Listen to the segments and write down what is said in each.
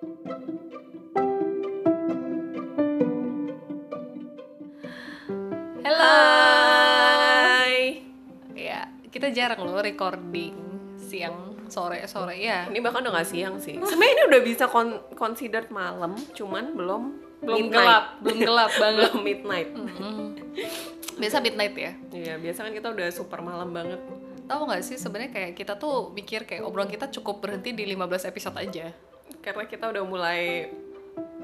Halo. Hai. Ya, kita jarang loh recording siang, sore, sore ya. Ini bahkan udah gak siang sih. Sebenarnya ini udah bisa con considered malam, cuman belum Belum midnight. gelap, belum gelap banget. belum midnight. Mm. Biasa midnight ya. Iya, biasa kan kita udah super malam banget. Tahu nggak sih sebenarnya kayak kita tuh mikir kayak obrolan kita cukup berhenti di 15 episode aja. Karena kita udah mulai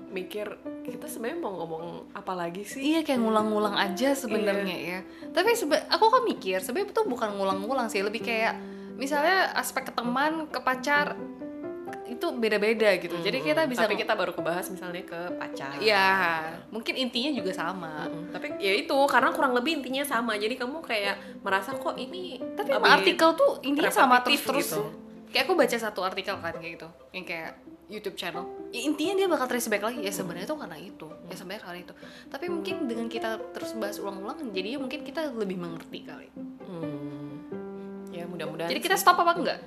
mikir kita sebenarnya mau ngomong apa lagi sih? Iya kayak ngulang-ngulang aja sebenarnya ya. Tapi sebe aku kan mikir sebenarnya itu bukan ngulang-ngulang sih, lebih kayak misalnya aspek ke teman, ke pacar itu beda-beda gitu. Jadi kita bisa Tapi kita baru kebahas misalnya ke pacar. ya mungkin intinya juga sama. Mm, Tapi ya itu karena kurang lebih intinya sama. Jadi kamu kayak merasa kok ini Tapi emang artikel tuh intinya sama terus terus. gitu. Kayak aku baca satu artikel kan kayak gitu, yang kayak YouTube channel. Ya, intinya dia bakal trace back lagi ya sebenarnya tuh karena itu. Ya sebenarnya karena itu. Tapi mungkin dengan kita terus bahas ulang-ulang, jadinya mungkin kita lebih mengerti kali. Hmm. Ya mudah-mudahan. Jadi kita stop apa enggak?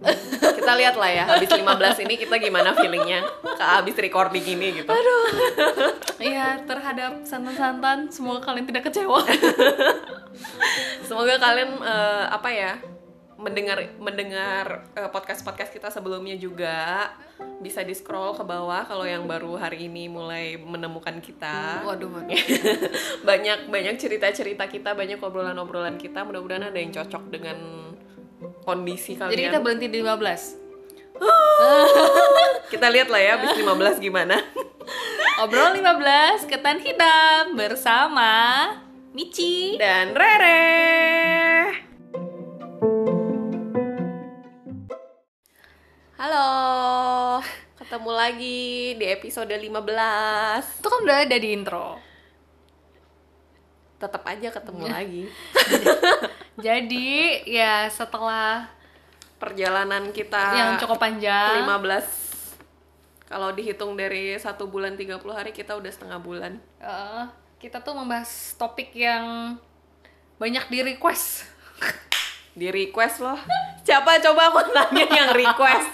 kita lihat lah ya habis 15 ini kita gimana feelingnya ke habis recording ini gitu. Aduh. Iya, terhadap santan-santan semoga kalian tidak kecewa. Semoga kalian eh, apa ya mendengar mendengar podcast podcast kita sebelumnya juga bisa di scroll ke bawah kalau yang baru hari ini mulai menemukan kita Waduh, waduh. banyak banyak cerita cerita kita banyak obrolan obrolan kita mudah-mudahan ada yang cocok dengan kondisi kalian Jadi kita berhenti di 15. kita lihat lah ya habis 15 gimana Obrol 15 ketan hitam bersama Michi. dan Rere Halo, ketemu lagi di episode 15 Itu kan udah ada di intro. Tetap aja ketemu lagi. Jadi ya setelah Perjalanan kita yang cukup panjang. 15 Kalau dihitung dari satu bulan 30 hari kita udah setengah bulan. Eh, kita tuh membahas topik yang banyak di request. Di request loh Siapa coba aku nanya yang request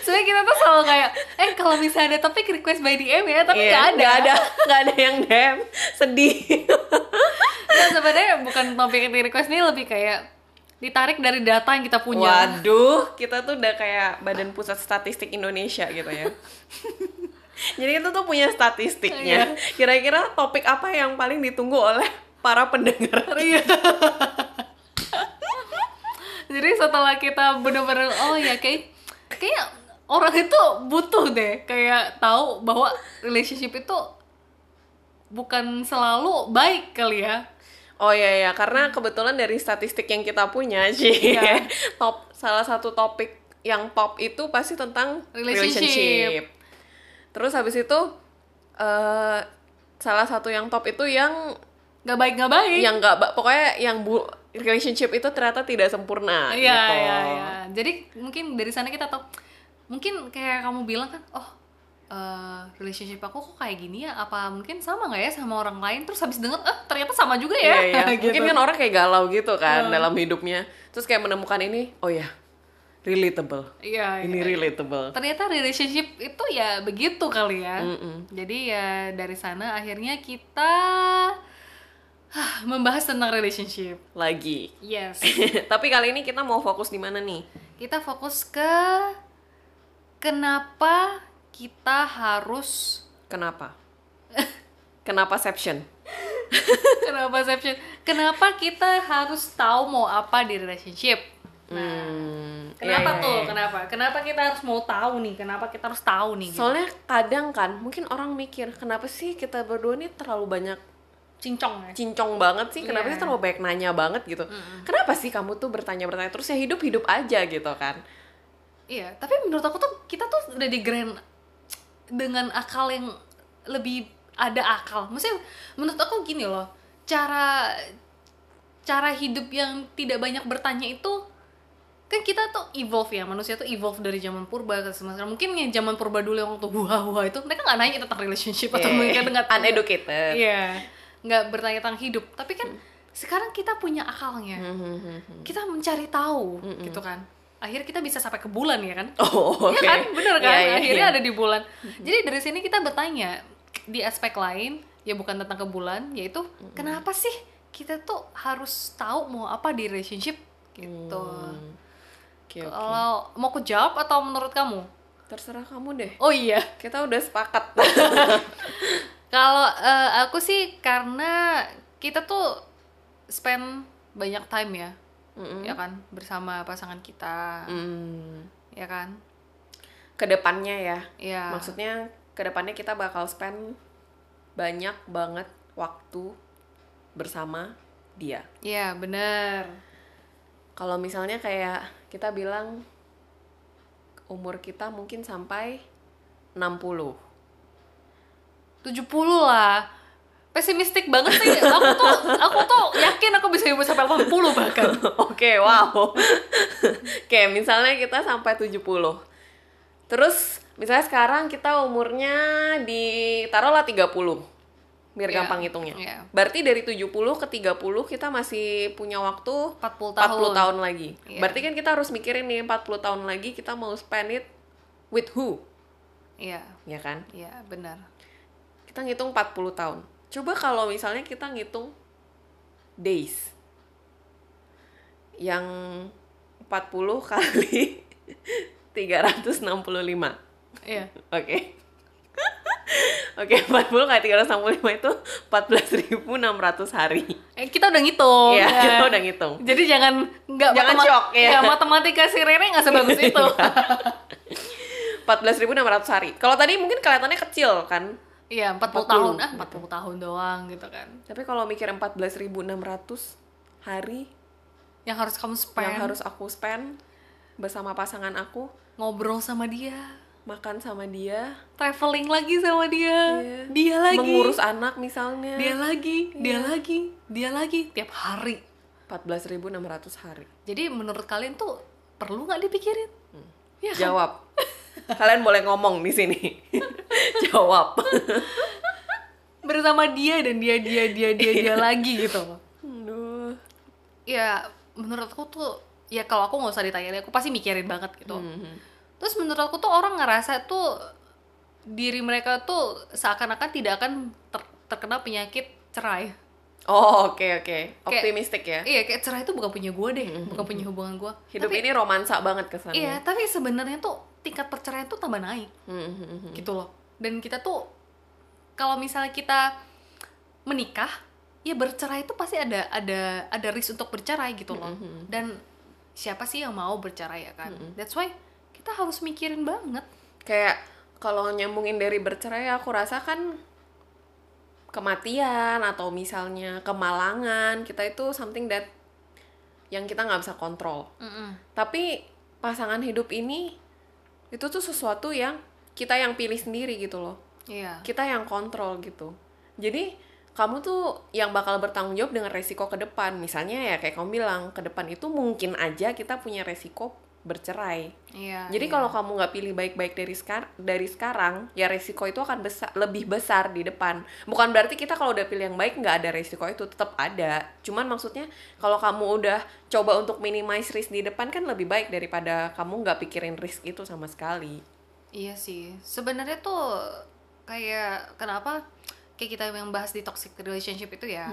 Soalnya kita tuh selalu kayak, eh kalau misalnya ada topik request by DM ya, tapi nggak Iya, ada. nggak ada nggak ada yang DM Sedih Nah, sebenarnya bukan topik yang di request ini lebih kayak ditarik dari data yang kita punya. Waduh, kita tuh udah kayak Badan Pusat Statistik Indonesia gitu ya. Jadi kita tuh punya statistiknya. Kira-kira topik apa yang paling ditunggu oleh para pendengar? Jadi setelah kita bener-bener oh ya kayak kayak orang itu butuh deh kayak tahu bahwa relationship itu bukan selalu baik kali ya. Oh iya ya, karena kebetulan dari statistik yang kita punya sih, Iya. top salah satu topik yang top itu pasti tentang Relationship. Terus habis itu eh salah satu yang top itu yang Gak baik gak baik. yang nggak pokoknya yang bu relationship itu ternyata tidak sempurna. Iya gitu. iya iya. Jadi mungkin dari sana kita tahu mungkin kayak kamu bilang kan, oh eh, relationship aku kok kayak gini ya? Apa mungkin sama nggak ya sama orang lain? Terus habis denger, eh ternyata sama juga ya. Iya, iya. Gitu. Mungkin kan orang kayak galau gitu kan dalam hidupnya. Terus kayak menemukan ini, oh ya, relatable. Iya. Ini iya. relatable. Ternyata relationship itu ya begitu kali ya. Mm-mm. Jadi ya dari sana akhirnya kita membahas tentang relationship. Lagi. Yes. Tapi kali ini kita mau fokus di mana nih? kita fokus ke kenapa kita harus Kenapa? Kenapa Seption? Kenapa Seption? Kenapa kita harus tahu mau apa di relationship? Hmm, Kenapa iya, iya, tuh? iya. Kenapa? Kenapa kita harus mau tahu nih? Kenapa kita harus tahu nih? gitu? Soalnya kadang kan, mungkin orang mikir, kenapa sih kita berdua nih terlalu banyak cincong ya. cincong banget sih? Kenapa Iya. sih terlalu banyak nanya banget gitu? Kenapa sih kamu tuh bertanya-bertanya terus ya hidup-hidup aja gitu kan? Iya, tapi menurut aku tuh kita tuh udah di grand dengan akal yang lebih ada akal. Maksudnya menurut aku gini loh, cara cara hidup yang tidak banyak bertanya itu kan kita tuh evolve ya manusia tuh evolve dari zaman purba ke sekarang mungkin yang zaman purba dulu yang waktu wah wah itu mereka nggak nanya tentang relationship atau Eh, mereka nggak uneducated. iya nggak bertanya tentang hidup tapi kan sekarang kita punya akalnya Hmm, hmm, hmm, hmm. kita mencari tahu gitu kan akhirnya kita bisa sampai ke bulan ya kan Oh, oke. Iya kan bener kan Iya, iya, akhirnya iya. ada di bulan jadi dari sini kita bertanya di aspek lain ya bukan tentang ke bulan yaitu kenapa sih kita tuh harus tahu mau apa di relationship gitu Hmm. Oke, oke. kalau mau aku jawab atau menurut kamu Terserah kamu deh. oh iya Kita udah sepakat. Kalau eh, aku sih karena kita tuh spend banyak time ya, Mm-mm. ya kan bersama pasangan kita, Hmm. ya kan? Ke depannya ya. Ya. Maksudnya ke depannya kita bakal spend banyak banget waktu bersama dia. Ya bener. Kalau misalnya kayak kita bilang umur kita mungkin sampai 60. 70 lah. Pesimistik banget sih. Aku tuh aku tuh yakin aku bisa hidup sampai 80 bahkan. Oke, wow. Oke, misalnya kita sampai 70. Terus misalnya sekarang kita umurnya ditaruhlah 30. Biar Iya, gampang hitungnya. iya. Berarti dari 70 ke 30 kita masih punya waktu 40 40 tahun. tahun lagi. Iya. Berarti kan kita harus mikirin nih 40 tahun lagi kita mau spend it with who? Iya, Ya kan? iya benar. Kita ngitung 40 tahun. Coba kalau misalnya kita ngitung days. Yang 40 kali 365. Iya. Oke. Oke, 40 kali 365 itu 14.600 hari. Eh kita udah ngitung. Iya, ya. kita udah ngitung. Jadi jangan nggak Jangan shock, ya. ya, matematika si Rere nggak sebagus itu. 14.600 hari. Kalau tadi mungkin kelihatannya kecil kan? Iya, 40, 40. tahun. Ah, 40 tahun doang gitu kan. Tapi kalau mikir 14.600 hari Yang harus kamu spend. yang harus aku spend bersama pasangan aku, ngobrol sama dia, makan sama dia, traveling lagi sama dia. Iya. Dia lagi. mengurus anak misalnya. dia lagi, dia Iya. lagi, dia lagi tiap hari. 14.600 hari. Jadi menurut kalian tuh perlu nggak dipikirin? Ya kan? Jawab. Kalian boleh ngomong di sini. Jawab. Bersama dia dan dia dia dia dia dia lagi gitu. Aduh. Ya menurut aku tuh ya kalau aku nggak usah ditanya aku pasti mikirin banget gitu. Mhm. Terus menurut aku tuh orang ngerasa tuh diri mereka tuh seakan-akan tidak akan ter- terkena penyakit cerai. Oh, oke oke. Optimistik ya. Iya, kayak cerai itu bukan punya gue deh, bukan punya hubungan gue. Hidup ini romansa banget kesannya. Iya, tapi sebenarnya tuh tingkat perceraian tuh tambah naik Mhm. gitu loh. Dan kita tuh kalau misalnya kita menikah, ya bercerai itu pasti ada ada ada risk untuk bercerai gitu loh. Dan siapa sih yang mau bercerai ya kan? That's why kita harus mikirin banget. Kayak kalau nyambungin dari bercerai aku rasa kan kematian atau misalnya kemalangan kita itu something that yang kita nggak bisa kontrol. Mm-mm. Tapi pasangan hidup ini itu tuh sesuatu yang kita yang pilih sendiri gitu loh. Iya. Kita yang kontrol gitu. Jadi kamu tuh yang bakal bertanggung jawab dengan resiko ke depan. Misalnya ya kayak kamu bilang, ke depan itu mungkin aja kita punya resiko bercerai. Iya. Jadi iya. kalau kamu nggak pilih baik-baik dari sekar dari sekarang, ya resiko itu akan besar lebih besar di depan. Bukan berarti kita kalau udah pilih yang baik nggak ada resiko itu tetap ada. Cuman maksudnya kalau kamu udah coba untuk minimize risk di depan kan lebih baik daripada kamu nggak pikirin risk itu sama sekali. Iya sih. Sebenarnya tuh kayak kenapa kayak kita yang bahas di toxic relationship itu ya.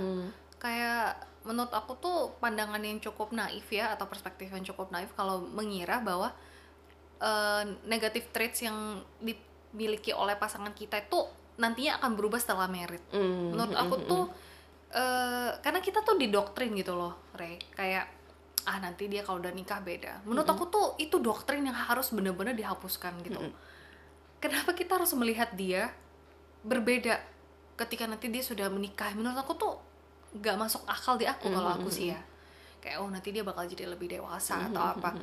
Kayak menurut aku tuh pandangan yang cukup naif ya atau perspektif yang cukup naif kalau mengira bahwa eh, negative traits yang dimiliki oleh pasangan kita itu nantinya akan berubah setelah merit. Hmm, Menurut aku tuh eh, karena kita tuh didoktrin gitu loh, Rey. Kayak ah nanti dia kalau udah nikah beda. Menurut aku tuh itu doktrin yang harus bener-bener dihapuskan gitu. Kenapa kita harus melihat dia berbeda ketika nanti dia sudah menikah? Menurut aku tuh nggak masuk akal di aku kalau aku sih ya. Kayak oh nanti dia bakal jadi lebih dewasa atau apa.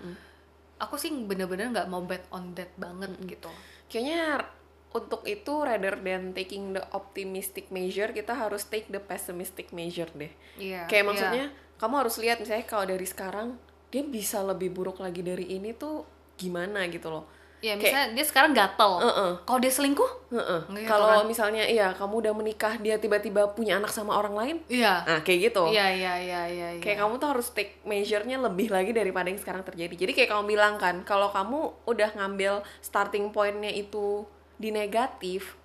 Aku sih bener-bener nggak mau bet on that banget gitu. Kayaknya untuk itu rather than taking the optimistic measure, kita harus take the pessimistic measure deh. Iya. Kayak iya. maksudnya kamu harus lihat misalnya kalau dari sekarang dia bisa lebih buruk lagi dari ini tuh gimana gitu loh. Ya Kayak- misalnya dia sekarang gatel Heeh. kalau dia selingkuh Heeh. Nggak gitu Kalau kan? misalnya iya kamu udah menikah dia tiba-tiba punya anak sama orang lain, iya nah kayak gitu. iya iya iya iya iya. Kayak kamu tuh harus take measure-nya lebih lagi daripada yang sekarang terjadi. Jadi kayak kamu bilang kan, kalau kamu udah ngambil starting point-nya itu di negatif,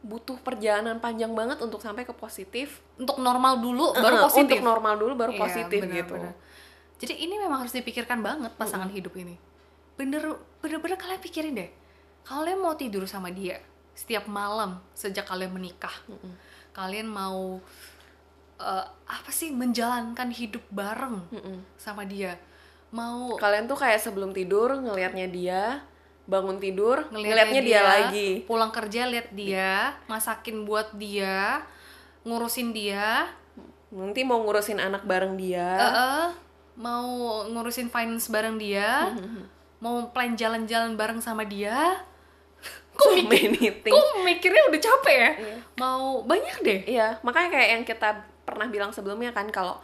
butuh perjalanan panjang banget untuk sampai ke positif. untuk normal dulu baru Heeh, positif Untuk normal dulu baru Iya, positif benar, gitu. benar. Jadi ini memang harus dipikirkan banget pasangan hidup ini. Bener, bener-bener kalian pikirin deh. Kalian mau tidur sama dia setiap malam sejak kalian menikah. Kalian mau eh, apa sih menjalankan hidup bareng sama dia. Mau Kalian tuh kayak sebelum tidur ngelihatnya dia, bangun tidur ngelihatnya ngelihatnya dia, lagi. pulang kerja lihat dia, masakin buat dia, ngurusin dia, Nanti mau ngurusin anak bareng dia. Eh, eh, mau ngurusin finance bareng dia, mau plan jalan-jalan bareng sama dia. many things. Kok mikirnya udah capek ya? Iya. Mau banyak deh. Iya, makanya kayak yang kita pernah bilang sebelumnya kan kalau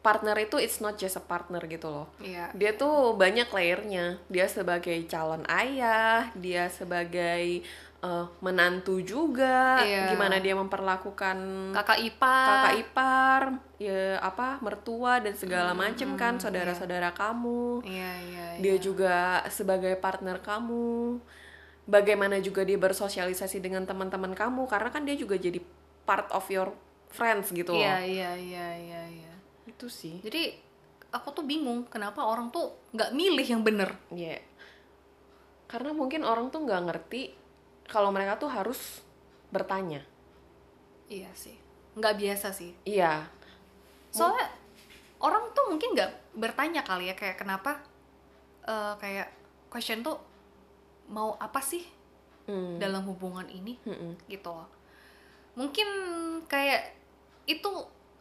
partner itu it's not just a partner gitu loh. Iya. Dia tuh banyak layernya. Dia sebagai calon ayah, dia sebagai eh, menantu juga, Iya. gimana dia memperlakukan Kakak ipar. kakak ipar, ya apa mertua dan segala macem kan saudara-saudara kamu. Iya, iya, iya. Dia juga sebagai partner kamu. Bagaimana juga dia bersosialisasi dengan teman-teman kamu karena kan dia juga jadi part of your friends gitu loh. Iya, iya, iya, iya, iya. Itu sih. Jadi aku tuh bingung kenapa orang tuh nggak milih yang bener. Iya. Karena mungkin orang tuh nggak ngerti kalau mereka tuh harus bertanya. Iya sih. Nggak biasa sih. Iya. Soalnya orang tuh mungkin nggak bertanya kali ya kayak kenapa eh, kayak question tuh mau apa sih Hmm. dalam hubungan ini Mm-mm. gitu loh. Mungkin kayak itu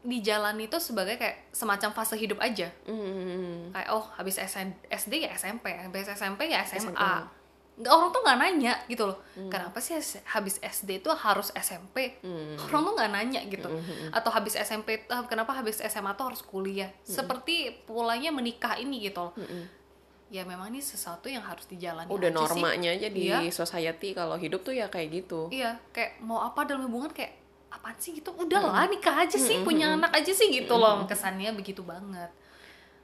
dijalani itu sebagai kayak semacam fase hidup aja. Mm-mm. Kayak oh habis SN SD ya SMP, habis SMP ya SMA. SMA. Nggak, orang tuh nggak nanya gitu loh. Kenapa sih habis SD itu harus SMP? Hmm. Orang tuh nggak nanya gitu. Atau habis SMP tuh, kenapa habis SMA tuh harus kuliah? Seperti polanya menikah ini gitu loh. Ya memang ini sesuatu yang harus dijalani Udah aja sih. normanya aja di Iya. society kalau hidup tuh ya kayak gitu. Iya, kayak mau apa dalam hubungan kayak apaan sih gitu? Udahlah nikah aja sih, punya anak aja sih gitu loh. Kesannya begitu banget.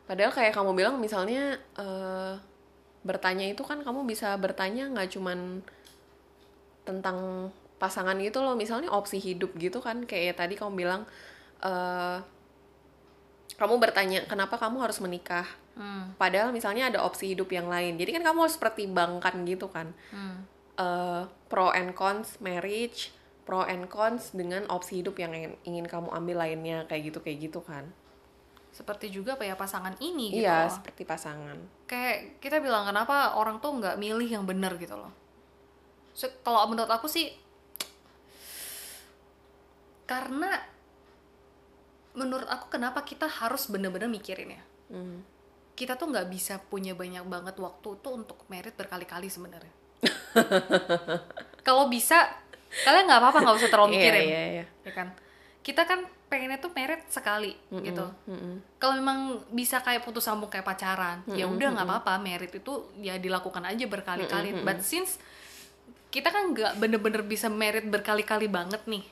Padahal kayak kamu bilang misalnya eh, bertanya itu kan kamu bisa bertanya nggak cuman tentang pasangan gitu loh, misalnya opsi hidup gitu kan kayak tadi kamu bilang eh, kamu bertanya kenapa kamu harus menikah? Hmm. Padahal misalnya ada opsi hidup yang lain. Jadi kan kamu harus pertimbangkan gitu kan. Hmm. eh, pro and cons marriage, pro and cons dengan opsi hidup yang ingin, ingin kamu ambil lainnya kayak gitu kayak gitu kan. Seperti juga apa ya pasangan ini gitu iya, loh. seperti pasangan. Kayak kita bilang kenapa orang tuh nggak milih yang benar gitu loh. So, kalau menurut aku sih karena menurut aku kenapa kita harus bener-bener mikirin ya. Hmm. Kita tuh nggak bisa punya banyak banget waktu tuh untuk merit berkali-kali sebenarnya. kalau bisa kalian nggak apa-apa nggak usah terlalu Iya, mikirin iya, iya. ya kan kita kan pengennya tuh merit sekali gitu Mm-mm. kalau memang bisa kayak putus sambung kayak pacaran ya udah nggak apa-apa merit itu ya dilakukan aja berkali-kali but since kita kan nggak bener-bener bisa merit berkali-kali banget nih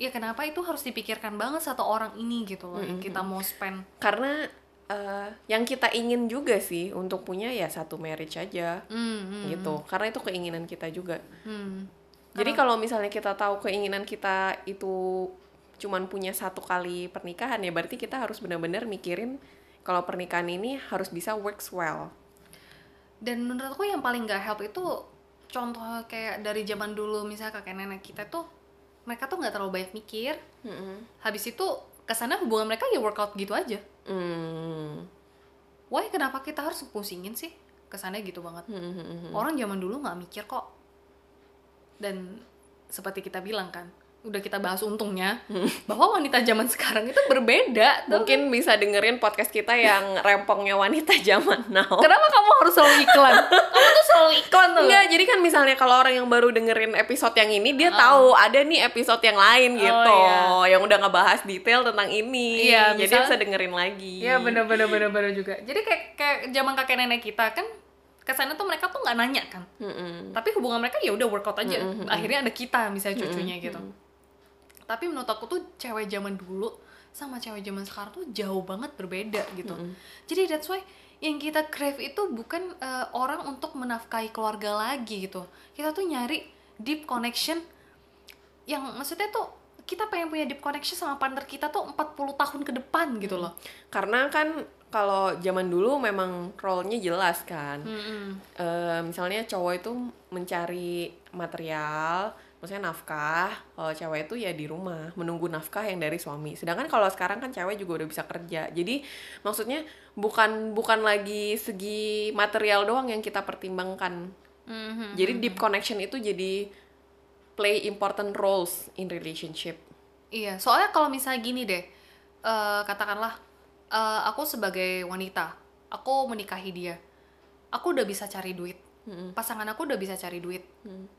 ya kenapa itu harus dipikirkan banget satu orang ini gitu loh yang kita mau spend Karena eh, yang kita ingin juga sih untuk punya ya satu marriage aja hmm, hmm, gitu. Karena itu keinginan kita juga. hmm. Jadi kalau misalnya kita tahu keinginan kita itu cuman punya satu kali pernikahan ya berarti kita harus benar-benar mikirin kalau pernikahan ini harus bisa works well. dan menurut aku yang paling gak help itu contoh kayak dari zaman dulu misalnya kakek nenek kita tuh mereka tuh nggak terlalu banyak mikir habis itu kesannya hubungan mereka ya workout gitu aja Hmm. why kenapa kita harus pusingin sih kesannya gitu banget Hmm. orang zaman dulu nggak mikir kok dan seperti kita bilang kan udah kita bahas untungnya bahwa wanita zaman sekarang itu berbeda Mungkin bisa dengerin podcast kita yang rempongnya wanita zaman now. kenapa kamu harus selalu iklan kamu tuh selalu iklan tuh Enggak, jadi kan misalnya kalau orang yang baru dengerin episode yang ini dia tahu ada nih episode yang lain gitu iya. yang udah ngebahas detail tentang ini. Iya, jadi misal- bisa dengerin lagi. Iya bener bener bener bener juga. Jadi kayak kayak zaman kakek nenek kita kan kesannya tuh mereka tuh nggak nanya kan Mm-mm. tapi hubungan mereka ya udah workout aja Mm-mm, mm-mm. akhirnya ada kita misalnya cucunya Mm-mm, gitu tapi menurut aku tuh cewek zaman dulu sama cewek zaman sekarang tuh jauh banget berbeda gitu. Mm-mm. jadi that's why yang kita crave itu bukan eh, orang untuk menafkahi keluarga lagi gitu. Kita tuh nyari deep connection yang maksudnya tuh kita pengen punya deep connection sama partner kita tuh 40 tahun ke depan gitu loh. Karena kan kalau zaman dulu memang role-nya jelas kan. Mm-mm. Eh, misalnya cowok itu mencari material maksudnya nafkah kalau cewek itu ya di rumah menunggu nafkah yang dari suami. Sedangkan kalau sekarang kan cewek juga udah bisa kerja. Jadi maksudnya bukan bukan lagi segi material doang yang kita pertimbangkan. Mhm. jadi deep connection itu jadi play important roles in relationship. Iya, soalnya kalau misalnya gini deh, eh, katakanlah eh, aku sebagai wanita, aku menikahi dia, aku udah bisa cari duit, pasangan aku udah bisa cari duit, Mm.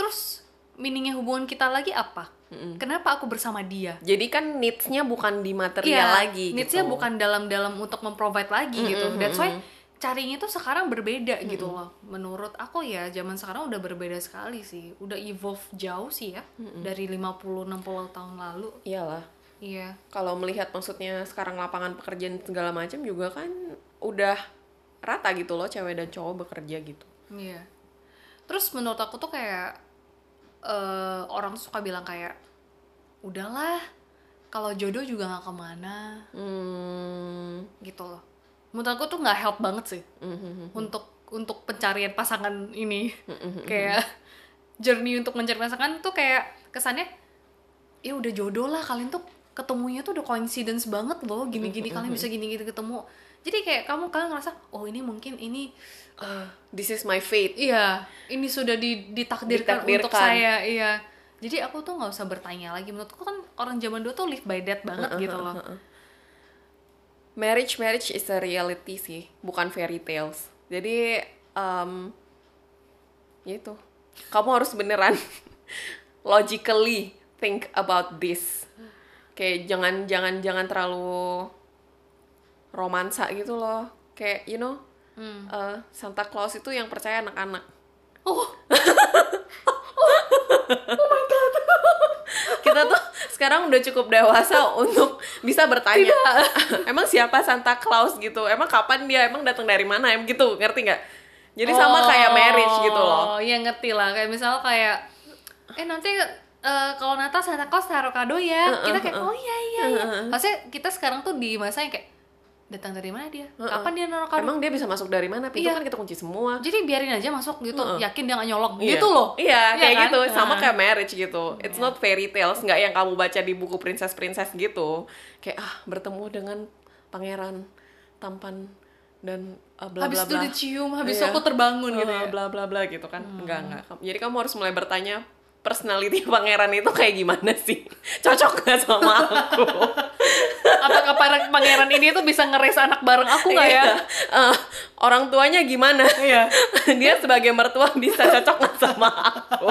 terus meaningnya hubungan kita lagi apa? Mm-mm. Kenapa aku bersama dia? jadi kan needs-nya bukan di material Iya, lagi needs-nya gitu. bukan dalam-dalam untuk memprovide lagi Mm-mm, gitu. That's why carinya tuh sekarang berbeda gitu loh. Menurut aku ya zaman sekarang udah berbeda sekali sih. Udah evolve jauh sih ya dari 50 60 tahun lalu. iyalah Iya. kalau melihat maksudnya sekarang lapangan pekerjaan segala macam juga kan udah rata gitu loh cewek dan cowok bekerja gitu Iya. Terus menurut aku tuh kayak eh orang tuh suka bilang kayak udahlah kalau jodoh juga nggak ke mana hmm. gitu loh. Menurut aku tuh nggak help banget sih Mhm. untuk untuk pencarian pasangan ini. kayak journey untuk mencari pasangan tuh kayak kesannya ya udah jodoh lah kalian tuh ketemunya tuh udah coincidence banget loh gini-gini kalian bisa gini-gini ketemu. Jadi kayak kamu kalian ngerasa oh ini mungkin ini eh, this is my fate Iya, ini sudah di- ditakdirkan, Ditakdirkan. untuk saya, iya. Jadi aku tuh nggak usah bertanya lagi. Menurutku kan orang zaman dulu tuh live by that banget gitu loh. marriage marriage is a reality sih bukan fairy tales jadi um, ya itu kamu harus beneran logically think about this kayak jangan jangan jangan terlalu romansa gitu loh. Kayak you know Hmm. uh, Santa Claus itu yang percaya anak-anak. Oh, kita tuh sekarang udah cukup dewasa untuk bisa bertanya emang siapa Santa Claus? gitu. Emang kapan dia? Emang datang dari mana? Em gitu. Ngerti nggak? Jadi sama kayak marriage gitu loh. Oh, iya ngerti lah. Kayak misalnya kayak, eh nanti eh, kalau Natal Santa Claus taruh kado ya. kita kayak, oh iya iya iya. Maksudnya kita sekarang tuh di masa yang kayak, datang dari mana dia? Kapan dia naruh kado? emang dia bisa masuk dari mana pintu Iya. kan kita kunci semua Jadi biarin aja masuk gitu, Heeh. yakin dia nggak nyolong. Iya. Gitu loh. Iya, kayak kan? gitu. Sama Nah. kayak marriage gitu. It's not fairy tales, nggak yang kamu baca di buku princess-princess gitu. Kayak ah, bertemu dengan pangeran tampan dan uh, bla habis bla itu bla. dicium, habis Iya. aku terbangun gitu ya. bla bla bla gitu kan. Enggak, enggak. Jadi kamu harus mulai bertanya personality pangeran itu kayak gimana sih? Cocok gak sama aku? Apakah para pangeran ini tuh bisa ngeres anak bareng aku nggak ya? Eh, orang tuanya gimana? Iya. Dia sebagai mertua bisa cocok gak sama aku?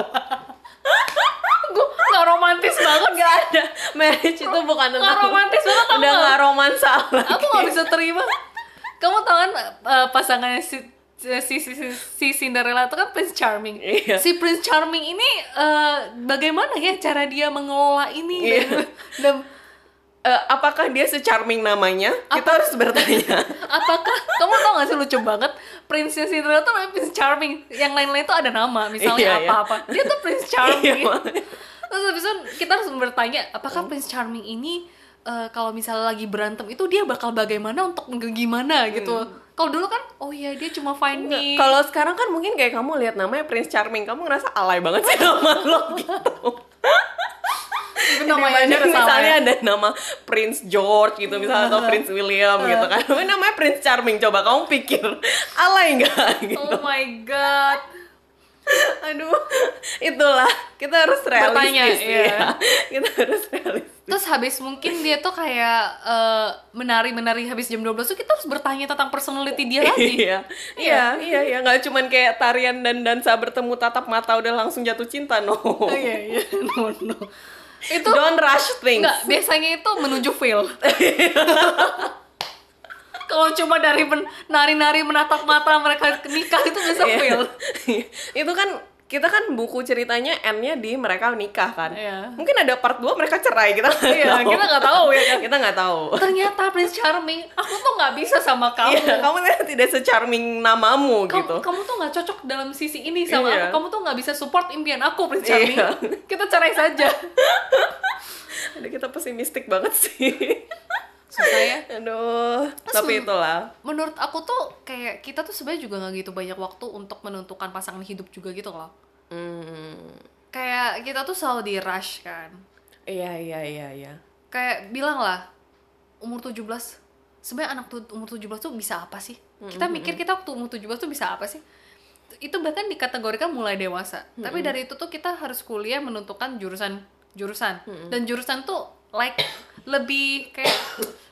Gue nggak romantis banget. Gak ada marriage itu bukan tentang romantis banget udah nggak romansa lagi. Aku nggak bisa terima. Kamu tau kan eh, pasangannya si si, si, si, si Cinderella itu kan Prince Charming. Iya. Si Prince Charming ini eh, bagaimana ya cara dia mengelola ini Iya. dan, dan Eh, apakah dia secharming namanya kita harus bertanya apakah kamu tau gak sih lucu banget Prince Cinderella tuh namanya Prince Charming yang lain-lain tuh ada nama misalnya Iya, iya. apa-apa dia tuh Prince Iya, Charming makanya. terus habis itu kita harus bertanya apakah Prince Charming ini eh, kalau misalnya lagi berantem itu dia bakal bagaimana untuk gimana gitu kalau dulu kan oh iya dia cuma find me. kalau sekarang kan mungkin kayak kamu lihat namanya Prince Charming kamu ngerasa alay banget sih nama lo gitu. Itu namanya udah salah misalnya ya. ada nama Prince George gitu misalnya atau Prince William gitu kan. Tapi namanya Prince Charming coba kamu pikir alay nggak gitu? oh my god aduh itulah. Kita harus realistis Bertanya, iya. ya. kita harus realistis. Terus habis mungkin dia tuh kayak eh, menari-menari habis jam 12 tuh kita harus bertanya tentang personality dia lagi. Iya. Iya. Iya iya nggak cuman kayak tarian dan dansa bertemu tatap mata udah langsung jatuh cinta no. Oh, iya iya. No no. Itu don't rush things. Enggak, biasanya itu menuju fail. Kalau cuma dari men- nari-nari menatap mata mereka nikah itu bisa Iya. fail itu kan kita kan buku ceritanya N-nya di mereka nikah kan. Iya. Mungkin ada part 2 mereka cerai kita nggak Iya, tahu. kita nggak tahu ya kan. Kita nggak tahu. ternyata Prince Charming aku tuh nggak bisa sama kamu Iya, kamu ternyata tidak secharming namamu kamu, gitu. kamu tuh nggak cocok dalam sisi ini sama Iya. aku kamu tuh nggak bisa support impian aku Prince Charming Iya. kita cerai saja Aduh, kita pesimistik banget sih. Susah ya? Aduh, tapi men- itulah. menurut aku tuh kayak kita tuh sebenarnya juga nggak gitu banyak waktu untuk menentukan pasangan hidup juga gitu loh. Hmm, kayak kita tuh selalu di rush kan. Iya iya iya iya. kayak bilang lah umur 17 sebenarnya anak tuh umur 17 tuh bisa apa sih? Kita mikir kita waktu umur 17 tuh bisa apa sih? Itu bahkan dikategorikan mulai dewasa. Tapi dari itu tuh kita harus kuliah menentukan jurusan jurusan dan jurusan tuh like lebih kayak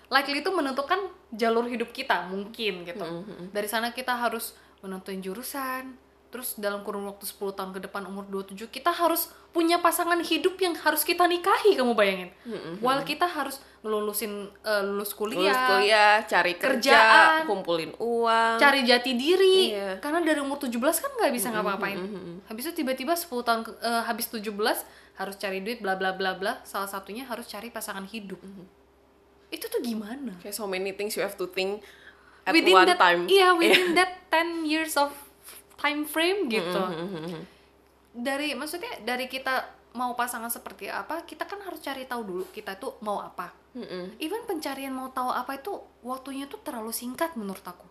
likely itu menentukan jalur hidup kita mungkin gitu dari sana kita harus menentuin jurusan terus dalam kurun waktu 10 tahun ke depan umur 27 kita harus punya pasangan hidup yang harus kita nikahi kamu bayangin while kita harus ngelulusin eh, lulus kuliah, Lulus kuliah, cari kerja, Kerjaan. kumpulin uang. cari jati diri Iya. karena dari umur 17 kan nggak bisa ngapa-ngapain habis itu tiba-tiba 10 tahun eh, habis 17 harus cari duit bla bla bla bla. Salah satunya harus cari pasangan hidup. Itu tuh gimana? Kayak so many things you have to think at within one that time. iya within that 10 years of time frame gitu. dari maksudnya dari kita mau pasangan seperti apa kita kan harus cari tahu dulu kita tuh mau apa. Mm-mm. even pencarian mau tahu apa itu waktunya tuh terlalu singkat menurut aku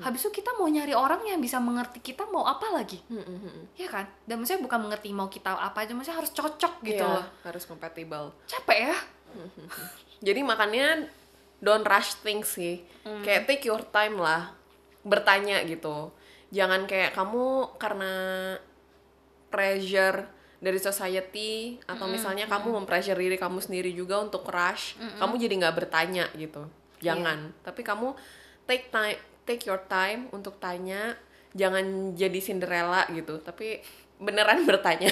habis itu kita mau nyari orang yang bisa mengerti kita mau apa lagi Mm-mm. ya kan dan maksudnya bukan mengerti mau kita apa aja maksudnya harus cocok gitu Iya, loh harus compatible. capek ya Jadi makanya don't rush things sih. Hmm. Kayak take your time lah. Bertanya gitu. Jangan kayak kamu karena pressure dari society atau Hmm, misalnya kamu mempressure diri kamu sendiri juga untuk rush, kamu jadi nggak bertanya gitu. Iya. Jangan. Tapi kamu take time, take your time untuk tanya. Jangan jadi Cinderella gitu. Tapi beneran bertanya.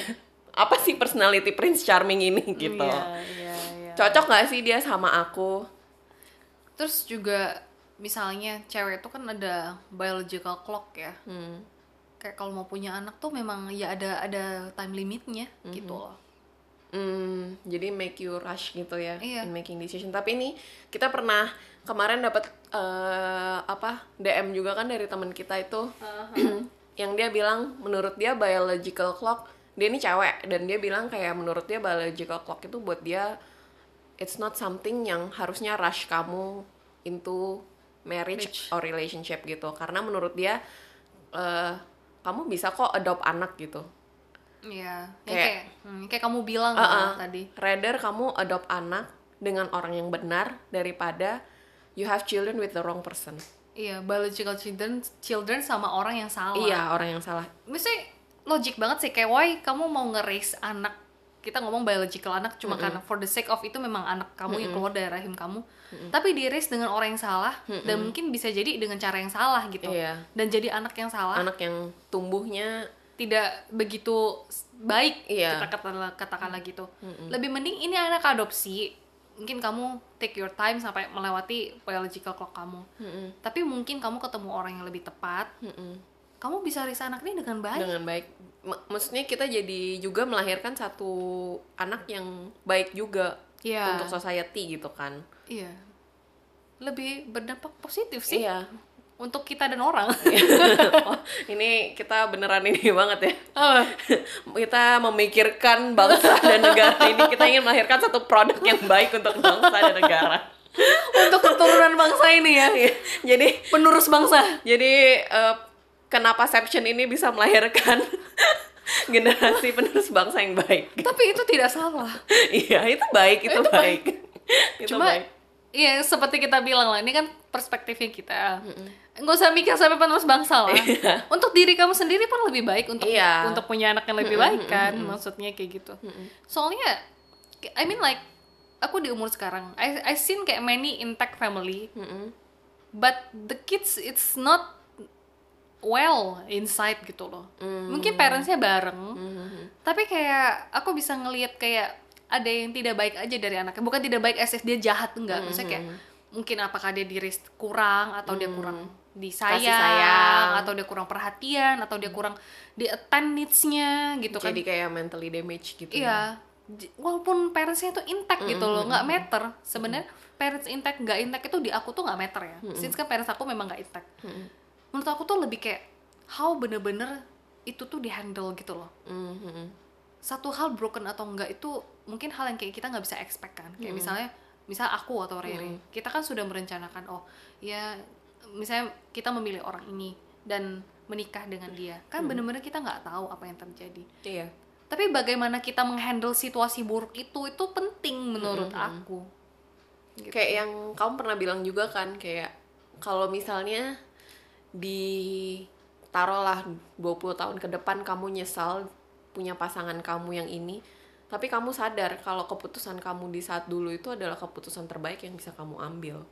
Apa sih personality Prince Charming ini gitu? Iya, iya, iya. Cocok gak sih dia sama aku? terus juga misalnya cewek itu kan ada biological clock ya Hmm. kayak kalau mau punya anak tuh memang ya ada ada time limitnya gitu loh Hmm, jadi make you rush gitu ya Iya. in making decision. Tapi ini kita pernah kemarin dapat eh, apa DM juga kan dari teman kita itu. Yang dia bilang menurut dia biological clock dia ini cewek dan dia bilang kayak menurut dia biological clock itu buat dia it's not something yang harusnya rush kamu into marriage or relationship gitu. Karena menurut dia eh, kamu bisa kok adopt anak gitu. Iya, ya Kayak- kayak hmm, kayak kamu bilang Uh-uh. lah tadi. Rather kamu adopt anak dengan orang yang benar daripada you have children with the wrong person. Iya, biological children children sama orang yang salah. Iya, orang yang salah. Mesti logik banget sih. Kayak why kamu mau nge-raise anak? Kita ngomong biological anak cuma karena for the sake of itu memang anak kamu yang keluar dari rahim kamu. Tapi di raise dengan orang yang salah dan mungkin bisa jadi dengan cara yang salah gitu. Iya. dan jadi anak yang salah. Anak yang tumbuhnya tidak begitu baik Iya. kita katakanlah katakanlah gitu. Lebih mending ini anak adopsi mungkin kamu take your time sampai melewati biological clock kamu tapi mungkin kamu ketemu orang yang lebih tepat kamu bisa raise anak ini dengan baik dengan baik. M- maksudnya kita jadi juga melahirkan satu anak yang baik juga Iya. untuk society gitu kan. iya lebih berdampak positif sih Iya. Untuk kita dan orang oh, ini kita beneran ini banget ya. Oh, kita memikirkan bangsa dan negara ini kita ingin melahirkan satu produk yang baik untuk bangsa dan negara. untuk keturunan bangsa ini ya Iya, Jadi penerus bangsa Jadi eh, kenapa Seption ini bisa melahirkan generasi penerus bangsa yang baik? tapi itu tidak salah iya, itu baik, itu, Itu baik. itu cuma baik. iya seperti kita bilang lah ini kan perspektifnya kita nggak usah mikir sampai penerus bangsa lah. Untuk diri kamu sendiri pun lebih baik untuk Iya. untuk punya anak yang lebih baik kan maksudnya kayak gitu. Soalnya I mean like aku di umur sekarang I I seen kayak many intact family but the kids it's not well inside gitu loh. Mungkin parentsnya bareng tapi kayak aku bisa ngelihat kayak ada yang tidak baik aja dari anaknya. Bukan tidak baik if dia jahat enggak. Maksudnya kayak mungkin apakah dia diri kurang atau dia kurang disayang Hmm. Kasih sayang. atau dia kurang perhatian atau dia kurang di attend needs-nya gitu kan jadi kayak mentally damage gitu ya. Iya, J- walaupun parentsnya itu intact gitu loh, nggak matter. Sebenarnya parents intact nggak intact itu di aku tuh nggak matter ya. Since kan parents aku memang nggak intact. Menurut aku tuh lebih kayak how bener-bener itu tuh dihandle gitu loh. Mhm. Satu hal broken atau enggak itu mungkin hal yang kayak kita nggak bisa expect kan. Kayak misalnya, misal aku atau Rere, kita kan sudah merencanakan oh ya misalnya kita memilih orang ini dan menikah dengan dia, kan bener-bener kita nggak tahu apa yang terjadi. Iya. Tapi bagaimana kita menghandle situasi buruk itu itu penting menurut aku. Gitu. kayak yang kamu pernah bilang juga kan kayak kalau misalnya di taruhlah 20 tahun ke depan kamu nyesal punya pasangan kamu yang ini tapi kamu sadar kalau keputusan kamu di saat dulu itu adalah keputusan terbaik yang bisa kamu ambil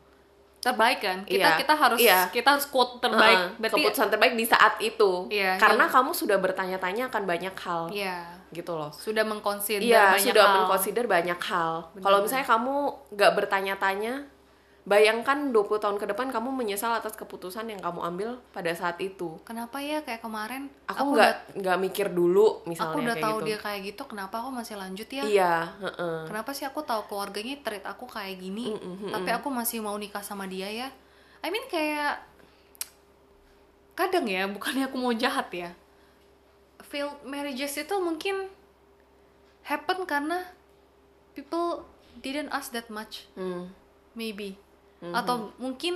terbaik kan? Kita Iya, kita harus iya. kita harus quote terbaik. Heeh, berarti keputusan terbaik di saat itu. Iya, karena yang- kamu sudah bertanya-tanya akan banyak hal. Ya gitu loh. Sudah mengconsider Iya, banyak sudah hal. mengconsider banyak hal. Kalau misalnya kamu nggak bertanya-tanya, bayangkan 20 tahun ke depan kamu menyesal atas keputusan yang kamu ambil pada saat itu. kenapa ya kayak kemarin Aku nggak nggak mikir dulu misalnya aku udah kayak tahu gitu. dia kayak gitu kenapa aku masih lanjut ya Iya, heeh. kenapa sih aku tahu keluarganya treat aku kayak gini Mm, mm, mm, tapi aku masih mau nikah sama dia ya I mean kayak kadang ya bukannya aku mau jahat ya failed marriages itu mungkin happen karena people didn't ask that much Hmm. maybe Mm-hmm. atau mungkin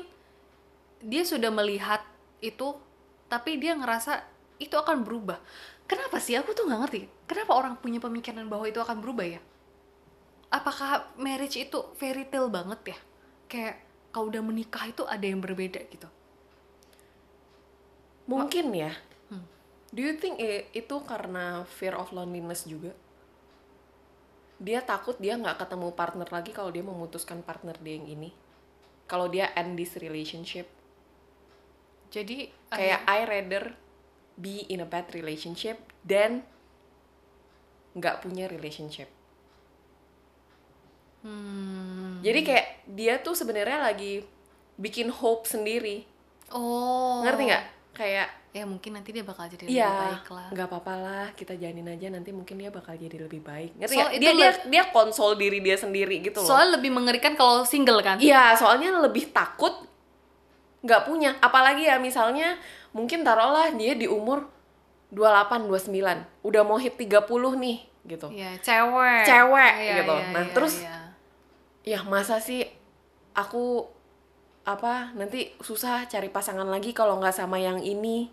dia sudah melihat itu tapi dia ngerasa itu akan berubah kenapa sih aku tuh nggak ngerti kenapa orang punya pemikiran bahwa itu akan berubah ya apakah marriage itu fairy tale banget ya kayak kalau udah menikah itu ada yang berbeda gitu Mungkin ya. Hmm. Do you think i- itu karena fear of loneliness juga? Dia takut dia nggak ketemu partner lagi kalau dia memutuskan partner dia yang ini. Kalau dia end this relationship, jadi kayak I rather be in a bad relationship than nggak punya relationship. hmm, Jadi kayak dia tuh sebenarnya lagi bikin hope sendiri, oh ngerti nggak? Kayak ya mungkin nanti dia bakal jadi lebih Iya, baik lah nggak apa-apa lah, kita jalanin aja nanti mungkin dia bakal jadi lebih baik. Ngerti So, itu Dia dia dia konsol diri dia sendiri gitu loh. soalnya lebih mengerikan kalau single kan Iya, soalnya lebih takut nggak punya. Apalagi ya misalnya mungkin taruhlah dia di umur 28, 29, udah mau hit 30 nih gitu. Iya, cewek. Cewek, Iya, gitu. iya, Nah, iya, terus iya. Ya masa sih aku apa nanti susah cari pasangan lagi kalau nggak sama yang ini.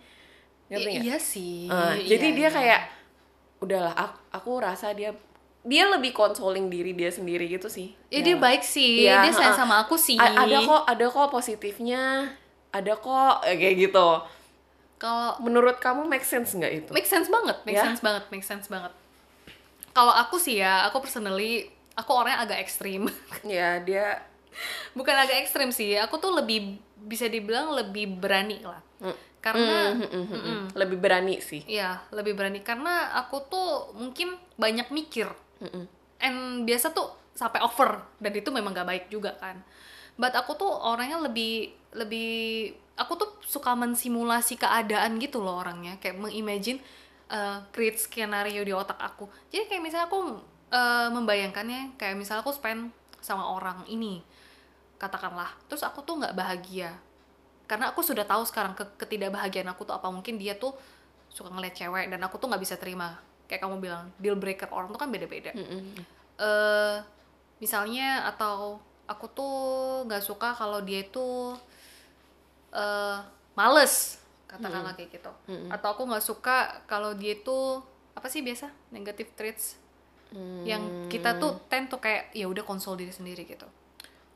Ngerti I- nggak? iya sih. Eh, iya, jadi dia iya. kayak udahlah aku, aku rasa dia dia lebih consoling diri dia sendiri gitu sih. Ya, dia baik sih. Iya, dia sayang heeh. sama aku sih. A- ada kok ada kok positifnya. Ada kok eh, kayak gitu. Kalau Menurut kamu make sense nggak itu? make sense banget, make Ya? sense banget, make sense banget. Kalau aku sih ya, aku personally aku orangnya agak ekstrim. ya dia Bukan agak ekstrim sih, aku tuh lebih bisa dibilang lebih berani lah. Karena Mm, mm, mm, mm, mm. lebih berani sih. ya lebih berani karena aku tuh mungkin banyak mikir. Mm-mm. and biasa tuh sampai over dan itu memang gak baik juga kan but aku tuh orangnya lebih lebih aku tuh suka mensimulasi keadaan gitu loh orangnya kayak mengimagine uh, create skenario di otak aku jadi kayak misalnya aku uh, membayangkannya kayak misalnya aku spend sama orang ini katakanlah. Terus aku tuh nggak bahagia. Karena aku sudah tahu sekarang ke ketidakbahagiaan aku tuh apa. Mungkin dia tuh suka ngeliat cewek dan aku tuh nggak bisa terima. Kayak kamu bilang deal breaker orang tuh kan beda-beda. Mm-mm. eh misalnya atau aku tuh nggak suka kalau dia itu eh males katakanlah kayak gitu. Atau aku nggak suka kalau dia itu apa sih biasa? Negative traits. Yang kita tuh tend tuh kayak ya udah konsol diri sendiri gitu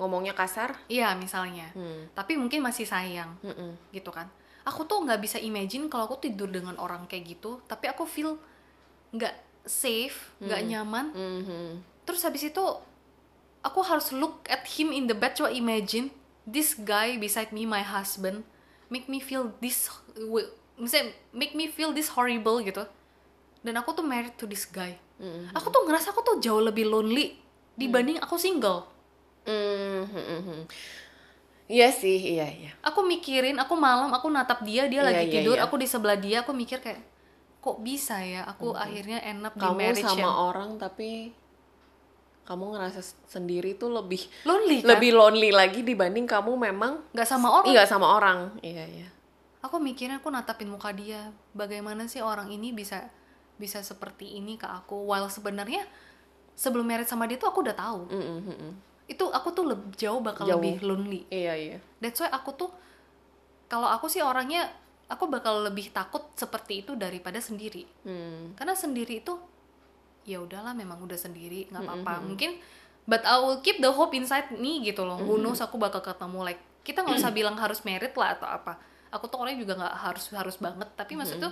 Ngomongnya kasar? iya misalnya Hmm. tapi mungkin masih sayang Mm-mm. gitu kan aku tuh nggak bisa imagine kalau aku tidur dengan orang kayak gitu tapi aku feel nggak safe nggak nyaman Mhm. terus habis itu aku harus look at him in the bed coba imagine this guy beside me my husband make me feel this misalnya make me feel this horrible gitu dan aku tuh married to this guy Mhm. aku tuh ngerasa aku tuh jauh lebih lonely dibanding aku single Mhm. Iya sih, iya iya. aku mikirin aku malam aku natap dia dia Iya, lagi iya, tidur iya. aku di sebelah dia aku mikir kayak kok bisa ya aku akhirnya end up di Kamu marriage sama yang orang tapi kamu ngerasa sendiri tuh lebih lonely kan lebih lonely lagi dibanding kamu memang nggak sama orang iya sama orang. Iya iya. aku mikirnya aku natapin muka dia bagaimana sih orang ini bisa bisa seperti ini ke aku while sebenarnya sebelum married sama dia tuh aku udah tahu Mm, mm, mm, mm. Itu aku tuh lebih jauh bakal Jauh. lebih lonely. Iya iya. that's why aku tuh kalau aku sih orangnya aku bakal lebih takut seperti itu daripada sendiri. Hmm. karena sendiri itu ya udahlah memang udah sendiri nggak apa-apa. Mungkin but I will keep the hope inside me gitu loh. Who knows aku bakal ketemu like kita nggak usah bilang harus merit lah atau apa. Aku tuh orangnya juga nggak harus harus banget. Tapi maksud tuh